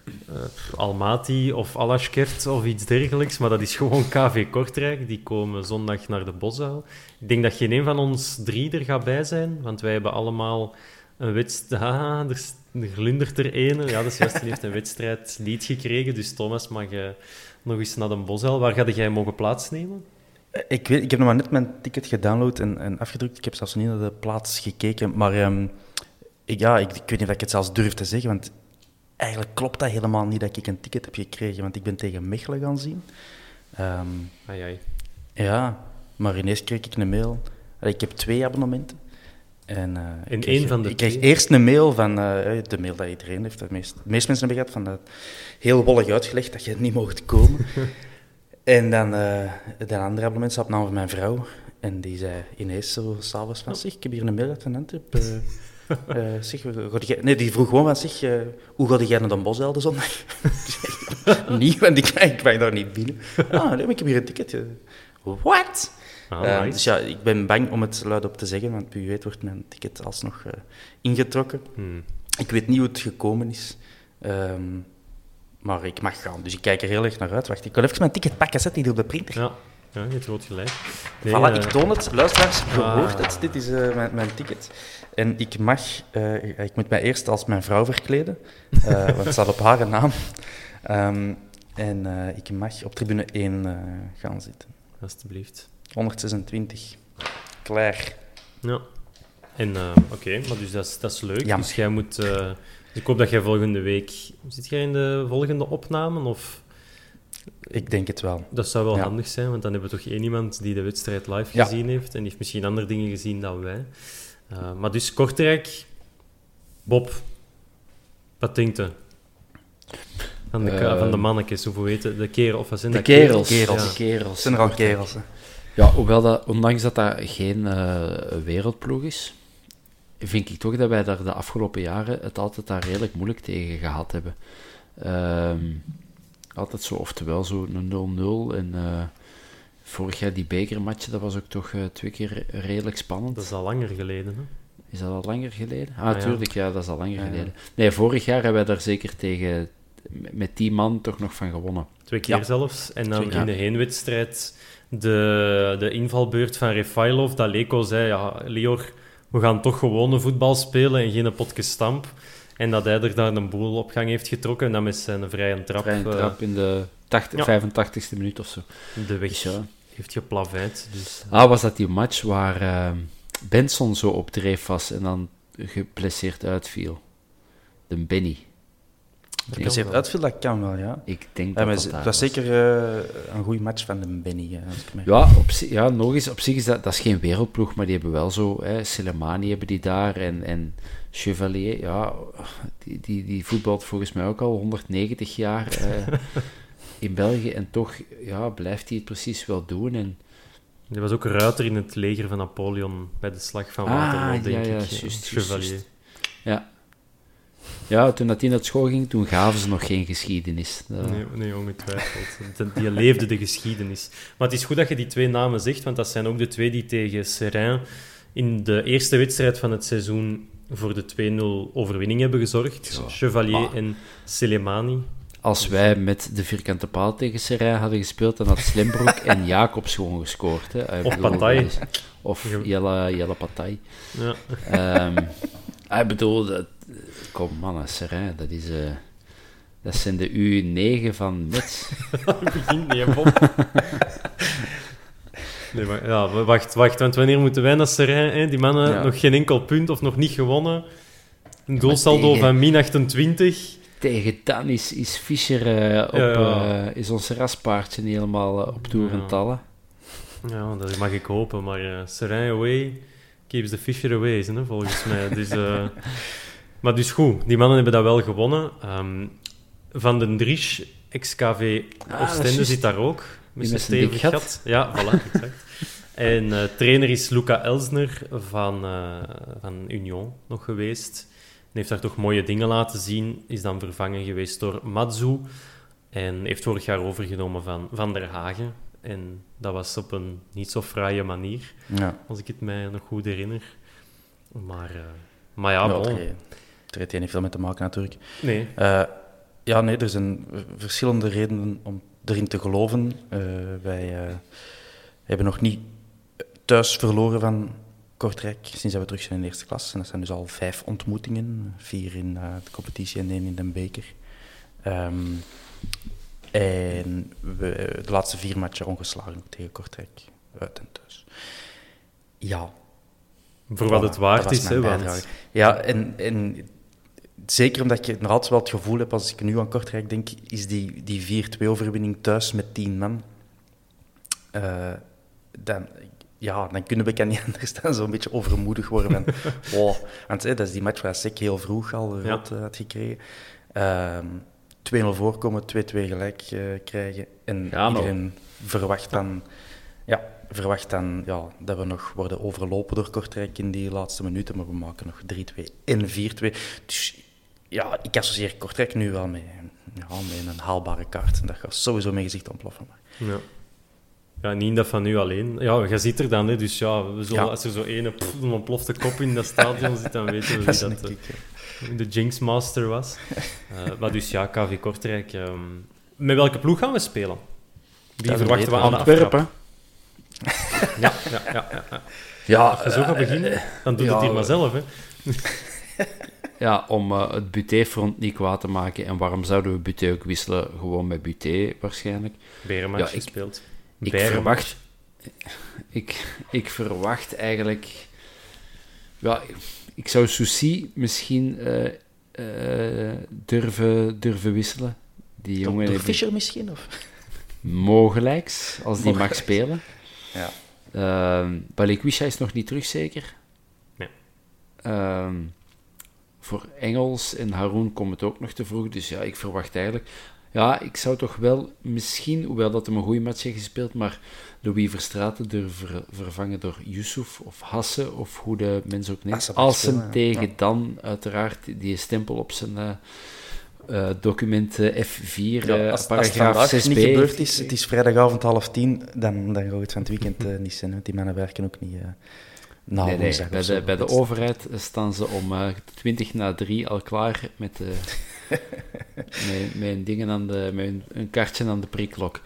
eh, Almaty of Alashkert of iets dergelijks, maar dat is gewoon KV Kortrijk. Die komen zondag naar de Bosuil. Ik denk dat geen een van ons drie er gaat bij zijn, want wij hebben allemaal een wedstrijd... Ah, er, er glundert er ene. Ja, is juist, die heeft een wedstrijd niet gekregen, dus Thomas mag nog eens naar de Bosuil. Waar ga jij mogen plaatsnemen? Eh, Ik, weet, ik heb nog maar net mijn ticket gedownload en, en afgedrukt. Ik heb zelfs niet naar de plaats gekeken. Maar ehm, ik, ja, ik, ik weet niet of ik het zelfs durf te zeggen, want eigenlijk klopt dat helemaal niet dat ik een ticket heb gekregen, want ik ben tegen Mechelen gaan zien. Ehm, Ai, ai. ja, maar ineens kreeg ik een mail. Ik heb twee abonnementen. En, eh, ik kreeg- één van de Ik kreeg eerst een mail van, eh, de mail dat iedereen heeft, de meeste, de meeste mensen hebben gehad, van dat heel wollig uitgelegd dat je niet mocht komen. en dan eh de andere abonnement op naam van mijn vrouw. En die zei ineens zo s'avonds van, zeg, ik heb hier een mail uit van Antwerp. eh, zeg, nee, die vroeg gewoon van, zeg, eh, hoe ga jij naar Den Bosch de zondag? niet, want ik, ik mag daar niet binnen. Ah, nee, maar ik heb hier een ticket. eh. What? Ah, Eh, nice. dus ja, ik ben bang om het luid op te zeggen, want wie weet wordt mijn ticket alsnog eh, ingetrokken. Hmm. Ik weet niet hoe het gekomen is, ehm, maar ik mag gaan. Dus ik kijk er heel erg naar uit. Wacht, ik kan even mijn ticket pakken, zet die op de printer. Ja, ja, je hebt groot gelijk. Nee, voilà, ik toon het. Luisteraars, je Ah. hoort het. Dit is mijn, mijn ticket. En ik mag... eh, ik moet mij eerst als mijn vrouw verkleden, eh, want het staat op haar naam. Ehm, en eh, ik mag op tribune 1 eh, gaan zitten. Alsjeblieft. 126. Klaar. Ja. En, eh, oké, maar dus dat is, dat is leuk. Ja. Dus jij moet... eh, ik hoop dat jij volgende week... Zit jij in de volgende opname? Of... Ik denk het wel. Dat zou wel Ja. handig zijn, want dan hebben we toch één iemand die de wedstrijd live Ja. gezien heeft. En die heeft misschien andere dingen gezien dan wij. Eh, maar dus Kortrijk... Bob, wat denkt je? Van de, Eh, van de mannetjes, of hoe heet het? De kerel, of wat zijn De dat? kerels. Kerels. De Het kerels. zijn er al kerels. hè. Ja, hoewel dat, ondanks dat dat geen eh, wereldploeg is, vind ik toch dat wij daar de afgelopen jaren het altijd daar redelijk moeilijk tegen gehad hebben. Ehm, altijd zo, oftewel zo een 0-0 en eh, vorig jaar die bekermatje, dat was ook toch eh, twee keer redelijk spannend. Dat is al langer geleden, hè? Is dat al langer geleden? Ah, Ah, ja. tuurlijk, ja, dat is al langer ja. geleden. Nee, vorig jaar hebben wij daar zeker tegen, met die man toch nog van gewonnen. Twee keer Ja. zelfs. En dan in de heenwedstrijd de, de invalbeurt van Refailov, dat Leko zei, ja, Lior, we gaan toch gewone voetbal spelen en geen potje stamp. En dat hij er daar een boel op gang heeft getrokken en dan met zijn vrije trap, Vrije eh, trap in de 80, ja. 85ste minuut of zo. de weg Dus ja. heeft geplaveid. Dus, Ah, was dat die match waar eh, Benson zo op dreef was en dan geblesseerd uitviel? De Benny. Hebt wel. uitviel, dat kan wel, ja. Ik denk Ja, dat dat het daar was zeker eh, een goede match van de Benny. eh, ik. Ja, op, ja, nog eens, op zich is dat, dat is geen wereldploeg, maar die hebben wel zo, hè, Soleimani hebben die daar en, en Chevalier, ja, die, die, die voetbalt volgens mij ook al 190 jaar eh, in België en toch ja, blijft hij het precies wel doen. En, Er was ook ruiter in het leger van Napoleon bij de slag van Ah, Waterloo, ja, denk ja, ik. juist, Ja, juist, Chevalier. juist. ja. Ja, toen dat hij naar school ging, toen gaven ze nog geen geschiedenis. Dat- Nee, nee, ongetwijfeld. Die- leefde de geschiedenis. Maar het is goed dat je die twee namen zegt, want dat zijn ook de twee die tegen Serrain in de eerste wedstrijd van het seizoen voor de 2-0 overwinning hebben gezorgd. Ja. Chevalier Maar- en Selemani. Als wij met de vierkante paal tegen Serrain hadden gespeeld, dan had Slimbroek en Jacobs gewoon gescoord. Hè. Of bedoel, Of. Jelle, Jelle Patai. Ja. Ehm, ik bedoel, dat, kom man, Serrain, dat is... eh, dat zijn de U9 van Metz. Begin niet, Bob. Nee, maar, ja, wacht, wacht, want wanneer moeten wij naar Serrain? Hè? Die mannen Ja. nog geen enkel punt of nog niet gewonnen. Een doelsaldo tegen- van min 28. Tegen dan is, is Fischer eh, op, Ja, eh, is ons raspaardje niet helemaal op toer en Ja. tallen. Ja, dat mag ik hopen, maar Serrain away keeps the fisher away, hè, volgens mij. Dus, maar dus goed, die mannen hebben dat wel gewonnen. Ehm, Van den Driesch, ex-KV Ah, Oostende, zit daar ook. Met dik stevig gat. gat. Ja, voilà, exact. En uh, trainer is Luca Elsner van, uh, van Union nog geweest. En heeft daar toch mooie dingen laten zien. Is dan vervangen geweest door Matsu. En heeft vorig jaar overgenomen van Van der Hagen. En dat was op een niet zo fraaie manier, ja. als ik het mij nog goed herinner. Maar, uh, maar ja, ja bon. Er heeft niet veel mee te maken natuurlijk. Nee. ja, nee, er zijn verschillende redenen om erin te geloven. wij hebben nog niet thuis verloren van Kortrijk sinds dat we terug zijn in de eerste klas. En dat zijn dus al vijf ontmoetingen. Vier in de competitie en één in de beker. Um, en we, de laatste vier matchen ongeslagen tegen Kortrijk. Uit en thuis. Ja. Voor wat het waard is, hè? Want... Ja, en, en zeker omdat je nog altijd wel het gevoel hebt, als ik nu aan Kortrijk denk, is die, die 4-2-overwinning thuis met tien man... Uh, dan, ja, dan kunnen we niet anders dan zo'n beetje overmoedig worden. Van, wow. Want hè, dat is die match waar Sek heel vroeg al rood ja. had gekregen. Ehm, 2-0 voorkomen, 2-2 gelijk uh, krijgen. En ja, iedereen verwacht dan, ja, verwacht dan ja, dat we nog worden overlopen door Kortrijk in die laatste minuten. Maar we maken nog 3-2 en 4-2. Dus ja, ik associeer Kortrijk nu wel met, ja, met een haalbare kaart. En dat gaat sowieso mijn gezicht ontploffen. Maar. Ja. Ja, niet dat van nu alleen. Ja, je ziet er dan, hè, dus ja, we zullen, als er zo ene pff, een ontplofte kop in dat stadion zit, dan weten we wie dat, dat uh, de Jinx Master was. Uh, maar dus ja, KV Kortrijk. Um, met welke ploeg gaan we spelen? Wie verwachten we aan de Antwerpen. ja, ja, ja, ja. ja Als je zo gaat beginnen, eh, dan doe je het hier maar zelf. Hè. ja, om uh, het Buté-front niet kwaad te maken. En waarom zouden we Buté ook wisselen? Gewoon met Buté waarschijnlijk. Berenmatch ja, gespeeld. Ik verwacht, ik, ik verwacht eigenlijk... Ja, ik zou Souci misschien uh, uh, durven, durven wisselen. Die jongen Door Fischer misschien? Of? Mogelijks, als die mag spelen. Ja. Uh, Balikwisha is nog niet terug, zeker? Nee. Uh, voor Engels en Haroon komt het ook nog te vroeg. Dus ja, ik verwacht eigenlijk... Ja, ik zou toch wel misschien, hoewel dat hem een goede match heeft gespeeld, maar Louis Verstraeten durven vervangen door Yusuf of Hasse, of hoe de mensen ook neemt. Als hem tegen dan uiteraard die stempel op zijn uh, uh, document F4, ja, als, paragraaf als het 6b. niet gebeurd is, het is vrijdagavond half tien, dan, dan gaat het van het weekend uh, niet zijn, want die mannen werken ook niet... Nou, nee, nee. Bij, de, bij de overheid staan ze om uh, 20 na 3 al klaar met, uh, met, met, dingen aan de, met een, een kaartje aan de prikklok.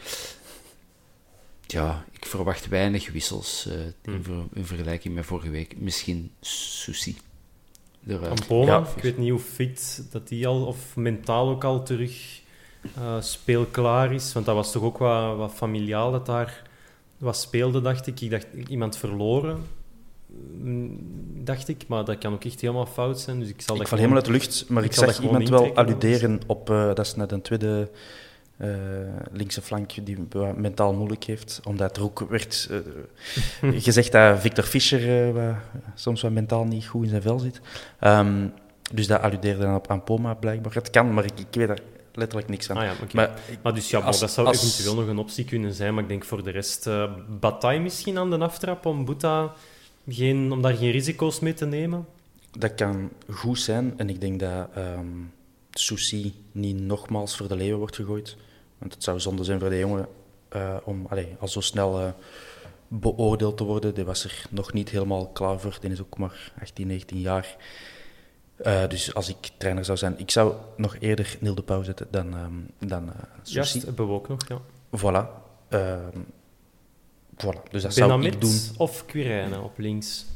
Ja, ik verwacht weinig wissels uh, in, ver, in, vergelijking met vorige week. Misschien Susi. ja, ik weet niet hoe fit dat die al, of mentaal ook al terug uh, speelklaar is. Want dat was toch ook wat, wat familiaal dat daar wat speelde, dacht ik. Ik dacht, iemand verloren dacht ik. Maar dat kan ook echt helemaal fout zijn. Dus ik zal ik dat val helemaal uit de lucht, maar ik, ik zag iemand wel alluderen op... Uh, dat is net een tweede uh, linkse flank die mentaal moeilijk heeft. Omdat er ook werd uh, gezegd dat Victor Fischer soms wat mentaal niet goed in zijn vel zit. Um, dus dat alludeerde dan op Poma blijkbaar. Het kan, maar ik, ik weet daar letterlijk niks aan. Ah, ja, maar, maar, dus ja, als, dat zou als, eventueel nog een optie kunnen zijn. Maar ik denk voor de rest... Uh, Bataille misschien aan de aftrap om Boeta geen, om daar geen risico's mee te nemen? Dat kan goed zijn. En ik denk dat um, Souci niet nogmaals voor de leeuwen wordt gegooid. Want het zou zonde zijn voor de jongen uh, om allez, al zo snel uh, beoordeeld te worden. Die was er nog niet helemaal klaar voor. Die is ook maar 18, 19 jaar. Uh, dus als ik trainer zou zijn, ik zou nog eerder Niel de Pauw zetten dan, um, dan Juist, hebben we ook nog, ja. Voilà. Voilà, dus dat zou ik doen. of Quirijnen op links?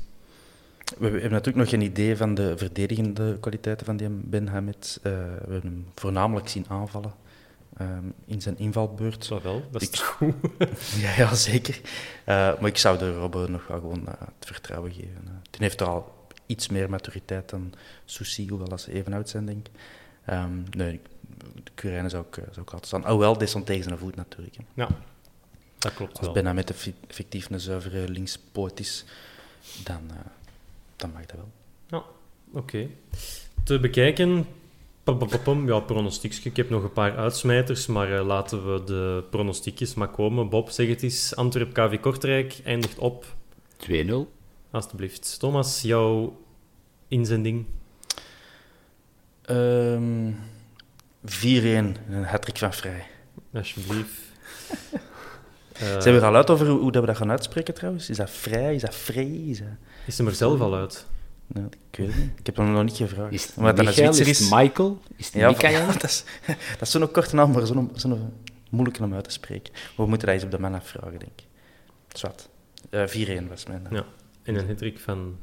We, hebben natuurlijk nog geen idee van de verdedigende kwaliteiten van die Ben Hamed. Uh, we hebben hem voornamelijk zien aanvallen um, in zijn invalbeurt. Zo wel, dat is ik, goed. ja, ja, zeker. Uh, maar ik zou de Robben nog wel gewoon uh, het vertrouwen geven. Die heeft er al iets meer maturiteit dan Souci, hoewel dat ze even oud zijn, denk ik. Um, nee, de Quirijnen zou ik, zou ik laten staan. Alhoewel, dit stond tegen zijn voet natuurlijk. Hè. Ja, dat klopt Als bijna met de fictief een zuivere linkspoot is, dan, uh, dan mag dat wel. Ja, oké. Okay. Te bekijken. Ja, pronostiekje. Ik heb nog een paar uitsmijters, maar eh, laten we de pronostiekjes maar komen. Bob, zeg het eens. Antwerp KV Kortrijk eindigt op 2-0. Alsjeblieft. Thomas, jouw inzending? Ehm 4-1, een hat van Vrij. Alsjeblieft. Eh, Zijn we er al uit over hoe, hoe dat we dat gaan uitspreken trouwens? Is dat Vrij? Is dat Vrij? Is dat... Is hem er zelf al uit? Nou, ik weet het niet. Ik heb hem nog niet gevraagd. Is het Omdat Michael? Is het Michael? Is het Ja, Michael? dat is, dat is zo'n korte naam, maar zo'n zo'n moeilijke om uit te spreken. Maar we moeten dat eens op de man afvragen, denk ik. Zwat. Eh 4-1 was mijn naam. Ja. En een hattrick van,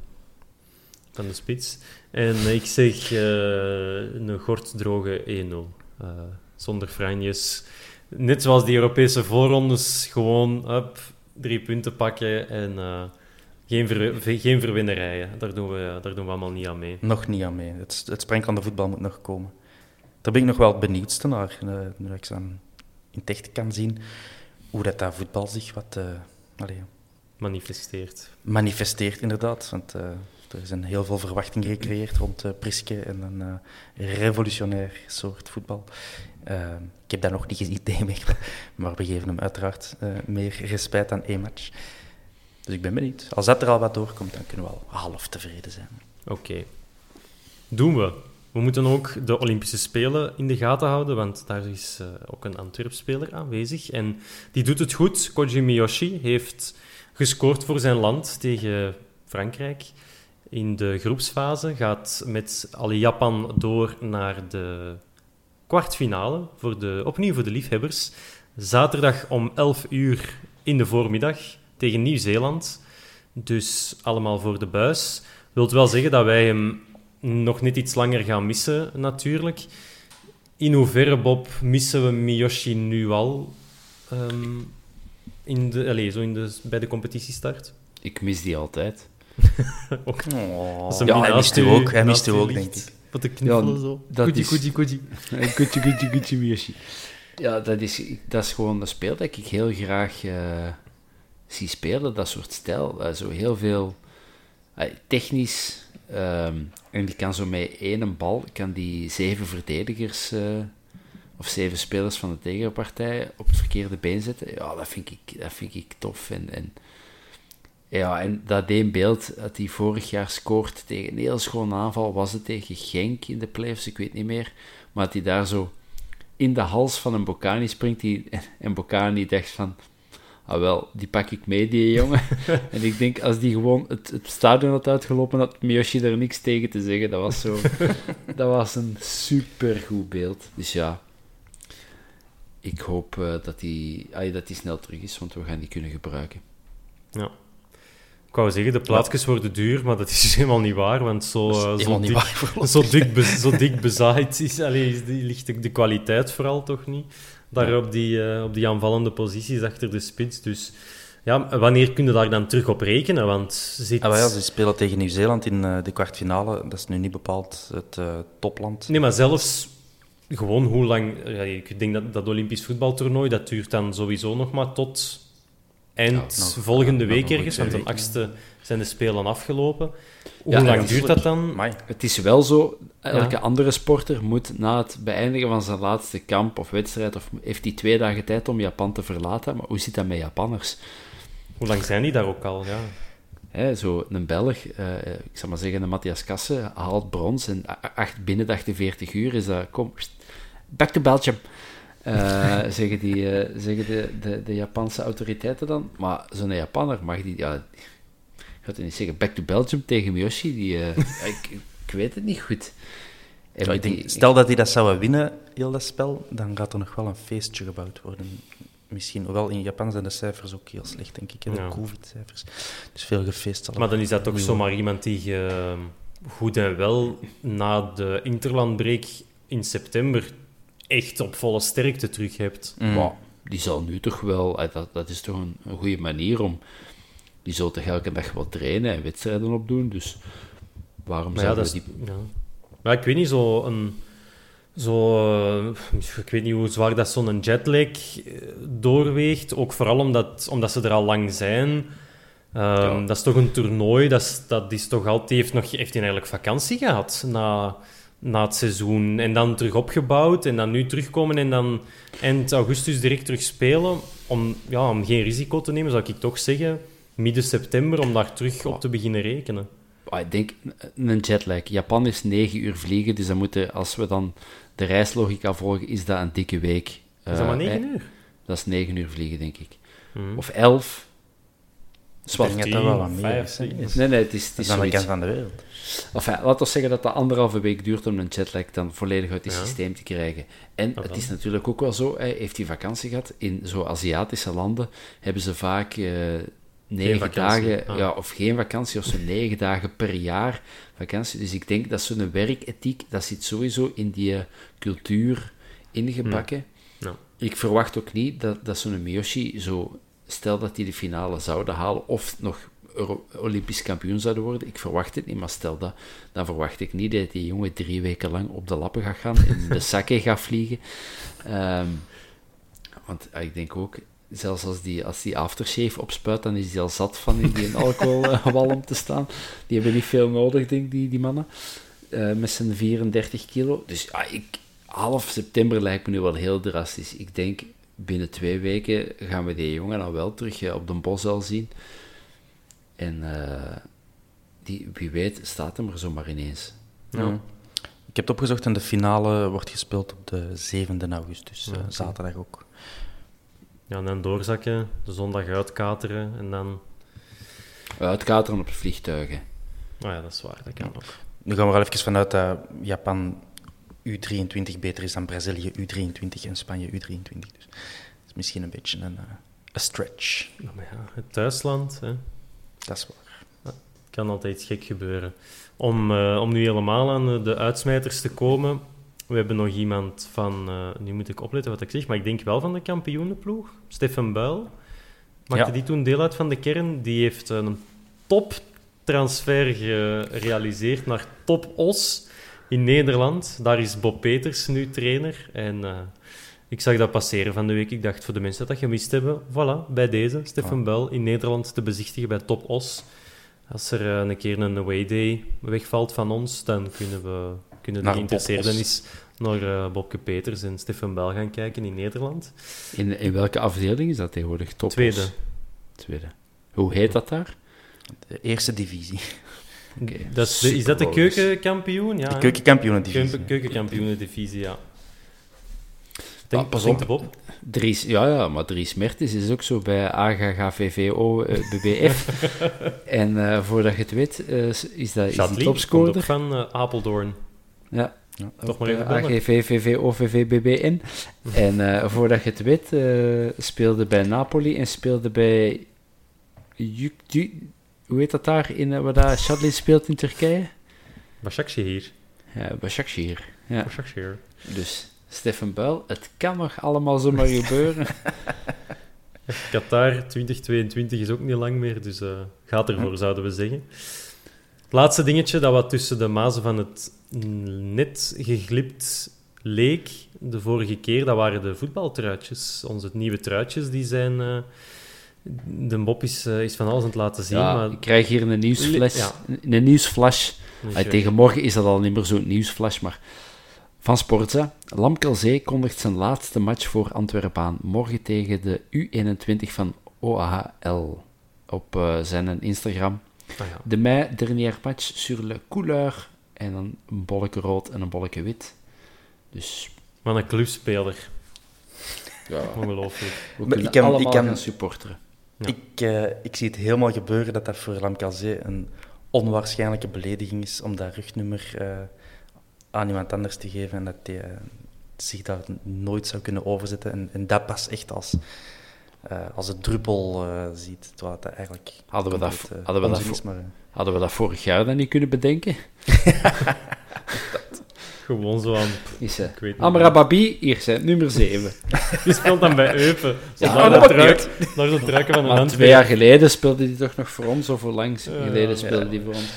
van de spits. En ik zeg eh, een gortdroge 1-0. Eh, zonder franjes. Net zoals die Europese voorrondes, gewoon up, drie punten pakken en eh, geen, ver, geen verwinnerijen. Daar doen, we, daar doen we allemaal niet aan mee. Nog niet aan mee. Het, het sprankelende voetbal moet nog komen. Daar ben ik nog wel het benieuwdste naar. eh, Nu ik zo aan- in het echt kan zien hoe dat, dat voetbal zich wat eh, allee, Manifesteert. manifesteert, inderdaad. Want eh, er zijn heel veel verwachtingen gecreëerd rond eh, Priske en een eh, revolutionair soort voetbal. Eh, ik heb dat nog niet tegen Mechelen, maar we geven hem uiteraard eh, meer respect aan één match. Dus ik ben benieuwd. Als dat er al wat doorkomt, dan kunnen we al half tevreden zijn. Oké. Doen we. We moeten ook de Olympische Spelen in de gaten houden, want daar is eh, ook een Antwerp-speler aanwezig. En die doet het goed. Koji Miyoshi heeft gescoord voor zijn land tegen Frankrijk. In de groepsfase gaat met Ali Japan door naar de kwartfinale, voor de, opnieuw voor de liefhebbers. Zaterdag om 11 uur in de voormiddag tegen Nieuw-Zeeland. Dus allemaal voor de buis. Wilt wel zeggen dat wij hem nog net iets langer gaan missen, natuurlijk. In hoeverre, Bob, missen we Miyoshi nu al ehm, in de, allez, zo in de, bij de competitiestart? Ik mis die altijd. Ook Oh. hem Ja, niet hij mist u ook, hij mist u ook, denk ik. Wat te knuffelen Ja, zo. is- koji, koji. Gucci, Gucci, Gucci, Miyoshi. Ja, dat is, dat is gewoon een speel dat ik heel graag eh, zie spelen, dat soort stijl. Eh, zo heel veel eh, technisch. ehm, en die kan zo met één bal, kan die zeven verdedigers of zeven spelers van de tegenpartij op het verkeerde been zetten. Ja, dat vind ik, dat vind ik tof. En, en, ja, en dat één beeld dat hij vorig jaar scoort tegen een heel schone aanval, was het tegen Genk in de playoffs, ik weet niet meer. Maar dat hij daar zo in de hals van een Bocani springt. Die, en Bocani dacht van... Ah wel, die pak ik mee, die jongen. en ik denk, als die gewoon het, het stadion had uitgelopen, had Miyoshi er niks tegen te zeggen. Dat was zo... dat was een supergoed beeld. Dus ja... Ik hoop eh, dat hij ah, dat die snel terug is, want we gaan die kunnen gebruiken. Ja. Ik wou zeggen, de plaatsjes worden duur, maar dat is dus helemaal niet waar, want zo, eh, zo, dik, waar, zo, dik, be- zo dik bezaaid is, allee, is die, ligt de, de kwaliteit vooral toch niet. Daar op, die, eh, op die aanvallende posities achter de spits. Dus ja, wanneer kun je daar dan terug op rekenen? Want zit... Ah, ja, ze spelen tegen Nieuw-Zeeland in eh, de kwartfinale. Dat is nu niet bepaald het topland. Nee, maar zelfs gewoon hoe lang... Ja, ik denk dat dat Olympisch voetbaltoernooi, dat duurt dan sowieso nog maar tot eind Ja, nog- volgende ja, week ergens, want de weken, achtste zijn de Spelen afgelopen. Hoe Ja, lang ja, duurt dat dan? Amai. Het is wel zo, elke Ja. andere sporter moet na het beëindigen van zijn laatste kamp of wedstrijd, of heeft hij twee dagen tijd om Japan te verlaten. Maar hoe zit dat met Japanners? Hoe lang zijn die daar ook al? Ja. Hè, zo een Belg, eh, ik zal maar zeggen, een Matthias Kassen, haalt brons en acht, binnen de 48 uur is dat, kom, back to Belgium, eh, zeggen, die, eh, zeggen de, de, de Japanse autoriteiten dan. Maar zo'n Japanner mag die, ja, ik ga het niet zeggen, back to Belgium tegen Miyoshi, die, eh, ik, ik weet het niet goed. Ja, ik die- denk, stel dat die dat zouden winnen, heel dat spel, dan gaat er nog wel een feestje gebouwd worden. Misschien, hoewel in Japan zijn de cijfers ook heel slecht, denk ik, hè, de Ja. covid-cijfers. Dus veel gefeest Maar dan is dat toch zomaar iemand die goed en wel na de interlandbreek in september echt op volle sterkte terug hebt. Mm. Maar die zal nu toch wel, eh, dat, dat is toch een, een goede manier om, die zal toch elke dag wat trainen en wedstrijden opdoen, dus waarom Maar ja, zouden die... ja. Maar ik weet niet, zo een... Zo, eh, ik weet niet hoe zwaar dat zo'n jetlag eh, doorweegt. Ook vooral omdat, omdat ze er al lang zijn. Ehm, Dat is toch een toernooi. Dat is, dat is toch altijd, die heeft, nog, heeft hij eigenlijk vakantie gehad na, na het seizoen. En dan terug opgebouwd en dan nu terugkomen en dan eind augustus direct terug spelen. Om, ja, om geen risico te nemen, zou ik toch zeggen, midden september, om daar terug op te beginnen rekenen. Ah, ik denk een jetlag. Japan is 9 uur vliegen, dus dan moeten, als we dan de reislogica volgen, is dat een dikke week. Is dat maar Eh, 9 eh, uur? Dat is 9 uur vliegen, denk ik. Mhm. Of 11. Ik denk dat dat wel wat meer is. Is- Nee, nee, het is, het Dat is is aan de zoiets. kant van de wereld. Enfin, laten we zeggen dat dat anderhalve week duurt om een jetlag dan volledig uit het Ja. systeem te krijgen. En het dan. is natuurlijk ook wel zo, hij heeft hij vakantie gehad. In zo Aziatische landen hebben ze vaak eh, negen dagen, ah. ja, of geen vakantie, of zo negen dagen per jaar vakantie. Dus ik denk dat zo'n werkethiek, dat zit sowieso in die eh, cultuur ingebakken. Ja. Ik verwacht ook niet dat, dat zo'n Miyoshi zo... Stel dat die de finale zouden halen, of nog Olympisch kampioen zouden worden. Ik verwacht het niet, maar stel dat, dan verwacht ik niet dat die jongen drie weken lang op de lappen gaat gaan en in de sake gaat vliegen. Ehm, want ah, ik denk ook, zelfs als die, als die aftershave opspuit, dan is die al zat van in die alcoholwalm te staan. Die hebben niet veel nodig, denk ik, die, die mannen. Eh, met zijn 34 kilo. Dus ah, ik, half september lijkt me nu wel heel drastisch. Ik denk, binnen twee weken gaan we die jongen dan wel terug eh, op de Bosel zien. En eh, die, wie weet staat hem er zomaar ineens. Ja. Ja. Ik heb het opgezocht en de finale wordt gespeeld op de 7e augustus, Ja, oké. zaterdag ook. Ja, en dan doorzakken, de zondag uitkateren en dan... Uitkateren op vliegtuigen. Oh ja, dat is waar, dat kan ook. Nu gaan we er wel even vanuit dat Japan U23 beter is dan Brazilië U23 en Spanje U23. Dus dat is misschien een beetje een, eh, een stretch. Ja, maar ja, het thuisland, hè. Dat is waar. kan altijd gek gebeuren. Om, eh, om nu helemaal aan de uitsmijters te komen, we hebben nog iemand van, eh, nu moet ik opletten wat ik zeg, maar ik denk wel van de kampioenenploeg, Stefan Buil. Maakte Ja. die toen deel uit van de kern? Die heeft een toptransfer gerealiseerd naar Top Os in Nederland. Daar is Bob Peters nu trainer. En eh, ik zag dat passeren van de week. Ik dacht, voor de mensen dat dat gemist hebben, voilà, bij deze, Stefan Buil in Nederland te bezichtigen bij Top Os. Als er eh, een keer een away day wegvalt van ons, dan kunnen we kunnen de geïnteresseerden eens naar eh, Bobke Peters en Stefan Bel gaan kijken in Nederland. In, in welke afdeling is dat tegenwoordig? Top Tweede. Tweede. Hoe heet dat daar? De eerste divisie. Oké, Dat is, de, is dat de keukenkampioen? Ja, De keukenkampioenen-divisie. Keuken- Keukenkampioenendivisie, ja. Denk, Ah, pas op. Dries, ja, ja, maar Dries Mertens is ook zo bij AGGVVO eh, BBF. en eh, voordat je het weet, eh, is dat is die topscorer. van Apeldoorn. Ja, Toch maar op, even eh, bellen. AGV, VVO, VVBBN. en eh, voordat je het weet, eh, speelde bij Napoli en speelde bij... Juk- Ju- hoe heet dat daar, in, eh, waar dat Chadli speelt in Turkije? Başakşehir. Ja, Başakşehir. Ja, Başakşehir. dus Stefan Buil, het kan nog allemaal zomaar gebeuren. Qatar 2022 is ook niet lang meer, dus eh, gaat ervoor, zouden we zeggen. Het laatste dingetje dat wat tussen de mazen van het net geglipt leek de vorige keer, dat waren de voetbaltruitjes. Onze nieuwe truitjes, die zijn... eh, de Bob is, eh, is van alles aan het laten zien, ja, maar... ik krijg hier een nieuwsflash. Ja. Een nieuwsflash. Eh, tegen morgen is dat al niet meer zo'n nieuwsflash, maar van Sportza. Lamkelzee kondigt zijn laatste match voor Antwerpen aan. Morgen tegen de U21 van OAHL. Op eh, zijn Instagram. ah ja. De mei dernier match sur le couleur. En dan een bolletje rood en een bolletje wit. Dus Wat een clubspeler. ja, Ongelooflijk. we Maar kunnen ik kan- ik allemaal kan- gaan supporteren. Ja. Ik, eh, ik zie het helemaal gebeuren dat dat voor Lamkazé een onwaarschijnlijke belediging is om dat rugnummer eh, aan iemand anders te geven en dat hij eh, zich daar nooit zou kunnen overzetten. En, en dat pas echt als, als het druppel ziet, terwijl eigenlijk Hadden we dat, hadden we dat, is, maar, hadden we dat vorig jaar dan niet kunnen bedenken? Gewoon zo aan... Is, Ik weet niet. Amrababi, hier zijn nummer 7. Die speelt dan bij Eupen. Zo Ja, dat de naar de truiken van een Maar hand. twee jaar geleden speelde hij toch nog voor ons, of hoe lang Ja, geleden ja. speelde Ja. hij voor ons?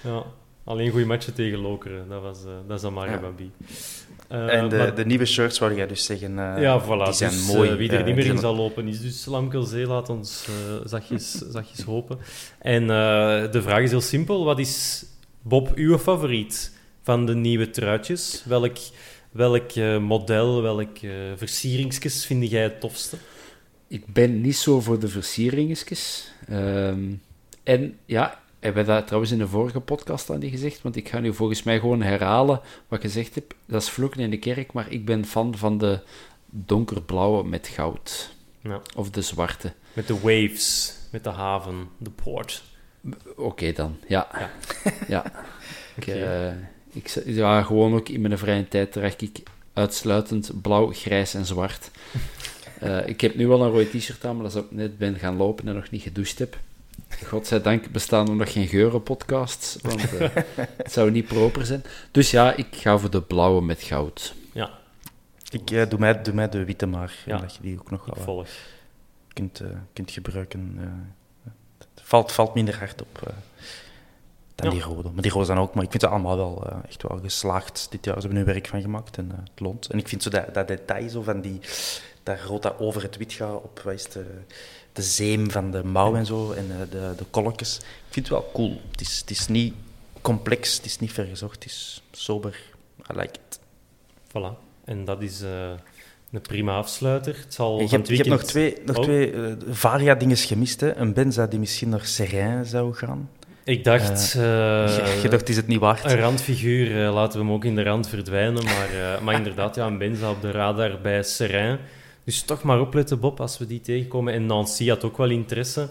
Ja, alleen goede matchen tegen Lokeren. Dat, was, eh dat is Amara Ja. Babi. Eh, en de, maar- de nieuwe shirts, wou jij dus zeggen, eh, ja, voilà. die zijn dus, mooi. eh, wie er eh, niet meer die in zijn- zal lopen is dus Lamkelzee. Laat ons eh, zachtjes, zachtjes hopen. En eh, de vraag is heel simpel. Wat is, Bob, uw favoriet van de nieuwe truitjes? Welk, welk eh, model, welk uh, versieringsjes vind jij het tofste? Ik ben niet zo voor de versieringetjes. Ehm, en ja, hebben we dat trouwens in de vorige podcast aan die gezegd? Want ik ga nu volgens mij gewoon herhalen wat ik gezegd heb. Dat is vloeken in de kerk, maar ik ben fan van de donkerblauwe met goud. Ja. Of de zwarte. Met de waves, met de haven, de poort. Oké dan, ja. Ja. ja. Ik, eh, ik, ja, gewoon ook in mijn vrije tijd draag ik uitsluitend blauw, grijs en zwart. Uh, ik heb nu wel een rode t-shirt aan, maar dat is ook net ben gaan lopen en nog niet gedoucht heb. Godzijdank bestaan er nog geen geurenpodcasts, want uh, het zou niet proper zijn. Dus ja, ik ga voor de blauwe met goud. Ja. Ik uh, doe, mij, doe mij de witte maar, Ja. dat je die ook nog Ik wel volg. kunt, eh, kunt gebruiken. eh. het valt, valt minder hard op eh, dan Ja. die rode. Maar die rode dan ook, maar ik vind ze allemaal wel eh, echt wel geslaagd dit jaar. Ze hebben er werk van gemaakt en eh, het loont. En ik vind zo dat, dat detail zo van die, dat rood dat over het wit gaat op wat is het, eh, de zeem van de mouw en zo en eh, de, de kolkjes. Ik vind het wel cool. Het is, het is niet complex, het is niet vergezocht, het is sober. I like it. Voilà. En dat is eh, een prima afsluiter. Het zal Je hebt, het je hebt nog twee, nog Oh. twee varia-dingen gemist. Hè? Een Benza die misschien naar Serrain zou gaan. Ik dacht... eh, je, je dacht, is het niet waard? Een randfiguur, eh, laten we hem ook in de rand verdwijnen. Maar, eh, maar inderdaad, ja, een Benza op de radar bij Serrain. Dus toch maar opletten, Bob, als we die tegenkomen. En Nancy had ook wel interesse.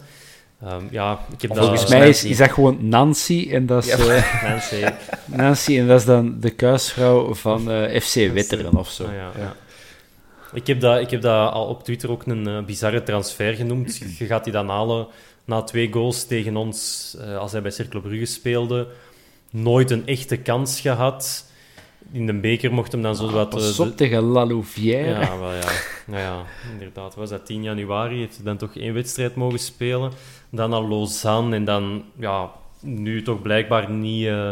Ehm, ja, ik heb dat... Volgens mij is, is dat gewoon Nancy en dat is, eh, Nancy. Nancy en dat is dan de kuisvrouw van eh, FC Wetteren of zo. Ah, ja, ja. Ik, heb dat, ik heb dat al op Twitter ook een eh, bizarre transfer genoemd. Je gaat die dan halen na twee goals tegen ons, eh, als hij bij Cercle Brugge speelde. Nooit een echte kans gehad. In de beker mocht hem dan zo wat... eh, Pas de- op tegen La Louvière. Ja, wel ja. Nou ja, inderdaad. Was dat 10 januari? Heeft hij dan toch één wedstrijd mogen spelen. Dan naar Lausanne en dan, ja, nu toch blijkbaar niet, eh,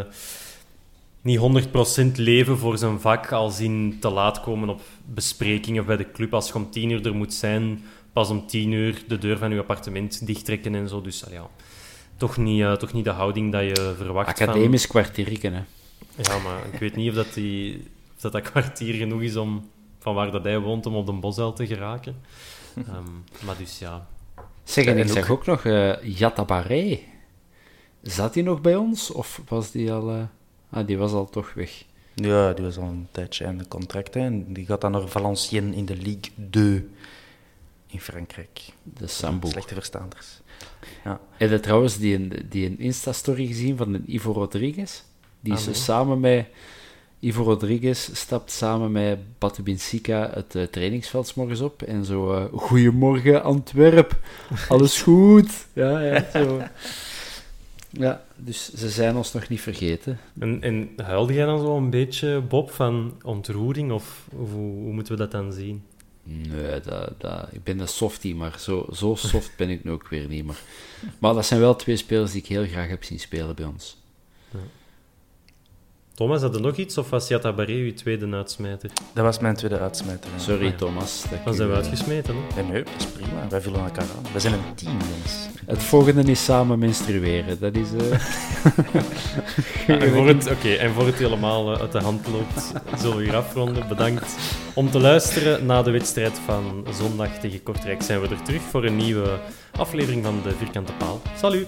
niet 100% leven voor zijn vak. Als in te laat komen op besprekingen bij de club. Als je om 10 uur er moet zijn, pas om 10 uur de deur van je appartement dichttrekken en zo. Dus ja, toch niet, eh, toch niet de houding dat je verwacht. van- Academisch kwartierken, hè. ja, maar ik weet niet of dat, die, of dat, dat kwartier genoeg is om van waar dat hij woont om op de bosuil te geraken. Ehm, maar dus ja. Zeg, en ik ook- zeg ook nog, eh Yatabaré. Zat hij nog bij ons? Of was die al... eh, Ah, die was al toch weg. Ja, die was al een tijdje aan de contract. Hè. En die gaat dan naar Valenciennes in de Ligue 2 in Frankrijk. De Sambo. Slechte verstaanders. Ja. Heb je trouwens die, een- die een Insta-story gezien van een Ivo Rodriguez? Die is Ah, zo nee. samen met... Ivo Rodriguez stapt samen met Batu Binsika het eh, trainingsveld 's morgens op en zo... eh, Goedemorgen, Antwerp. Alles goed? Ja, ja, zo. Ja, dus ze zijn ons nog niet vergeten. En, en huilde jij dan zo een beetje, Bob, van ontroering? Of, of hoe, hoe moeten we dat dan zien? Nee, dat, dat, ik ben een softie, maar zo, zo soft ben ik nu ook weer niet. Maar, maar dat zijn wel twee spelers die ik heel graag heb zien spelen bij ons. Thomas, had er nog iets? Of was Jata Barre uw tweede uitsmijter? Dat was mijn tweede uitsmijter. ja. Sorry. Thomas. dat Dan zijn we uitgesmeten, hè? Nee, nee, dat is prima. Wij vullen elkaar aan. We zijn een team, jongens. Het volgende is samen menstrueren. Dat is... eh, Ja, en, voor het, oké, en voor het helemaal eh, uit de hand loopt, zullen we hier afronden. Bedankt om te luisteren. Na de wedstrijd van zondag tegen Kortrijk zijn we er terug voor een nieuwe aflevering van de Vierkante Paal. Salut!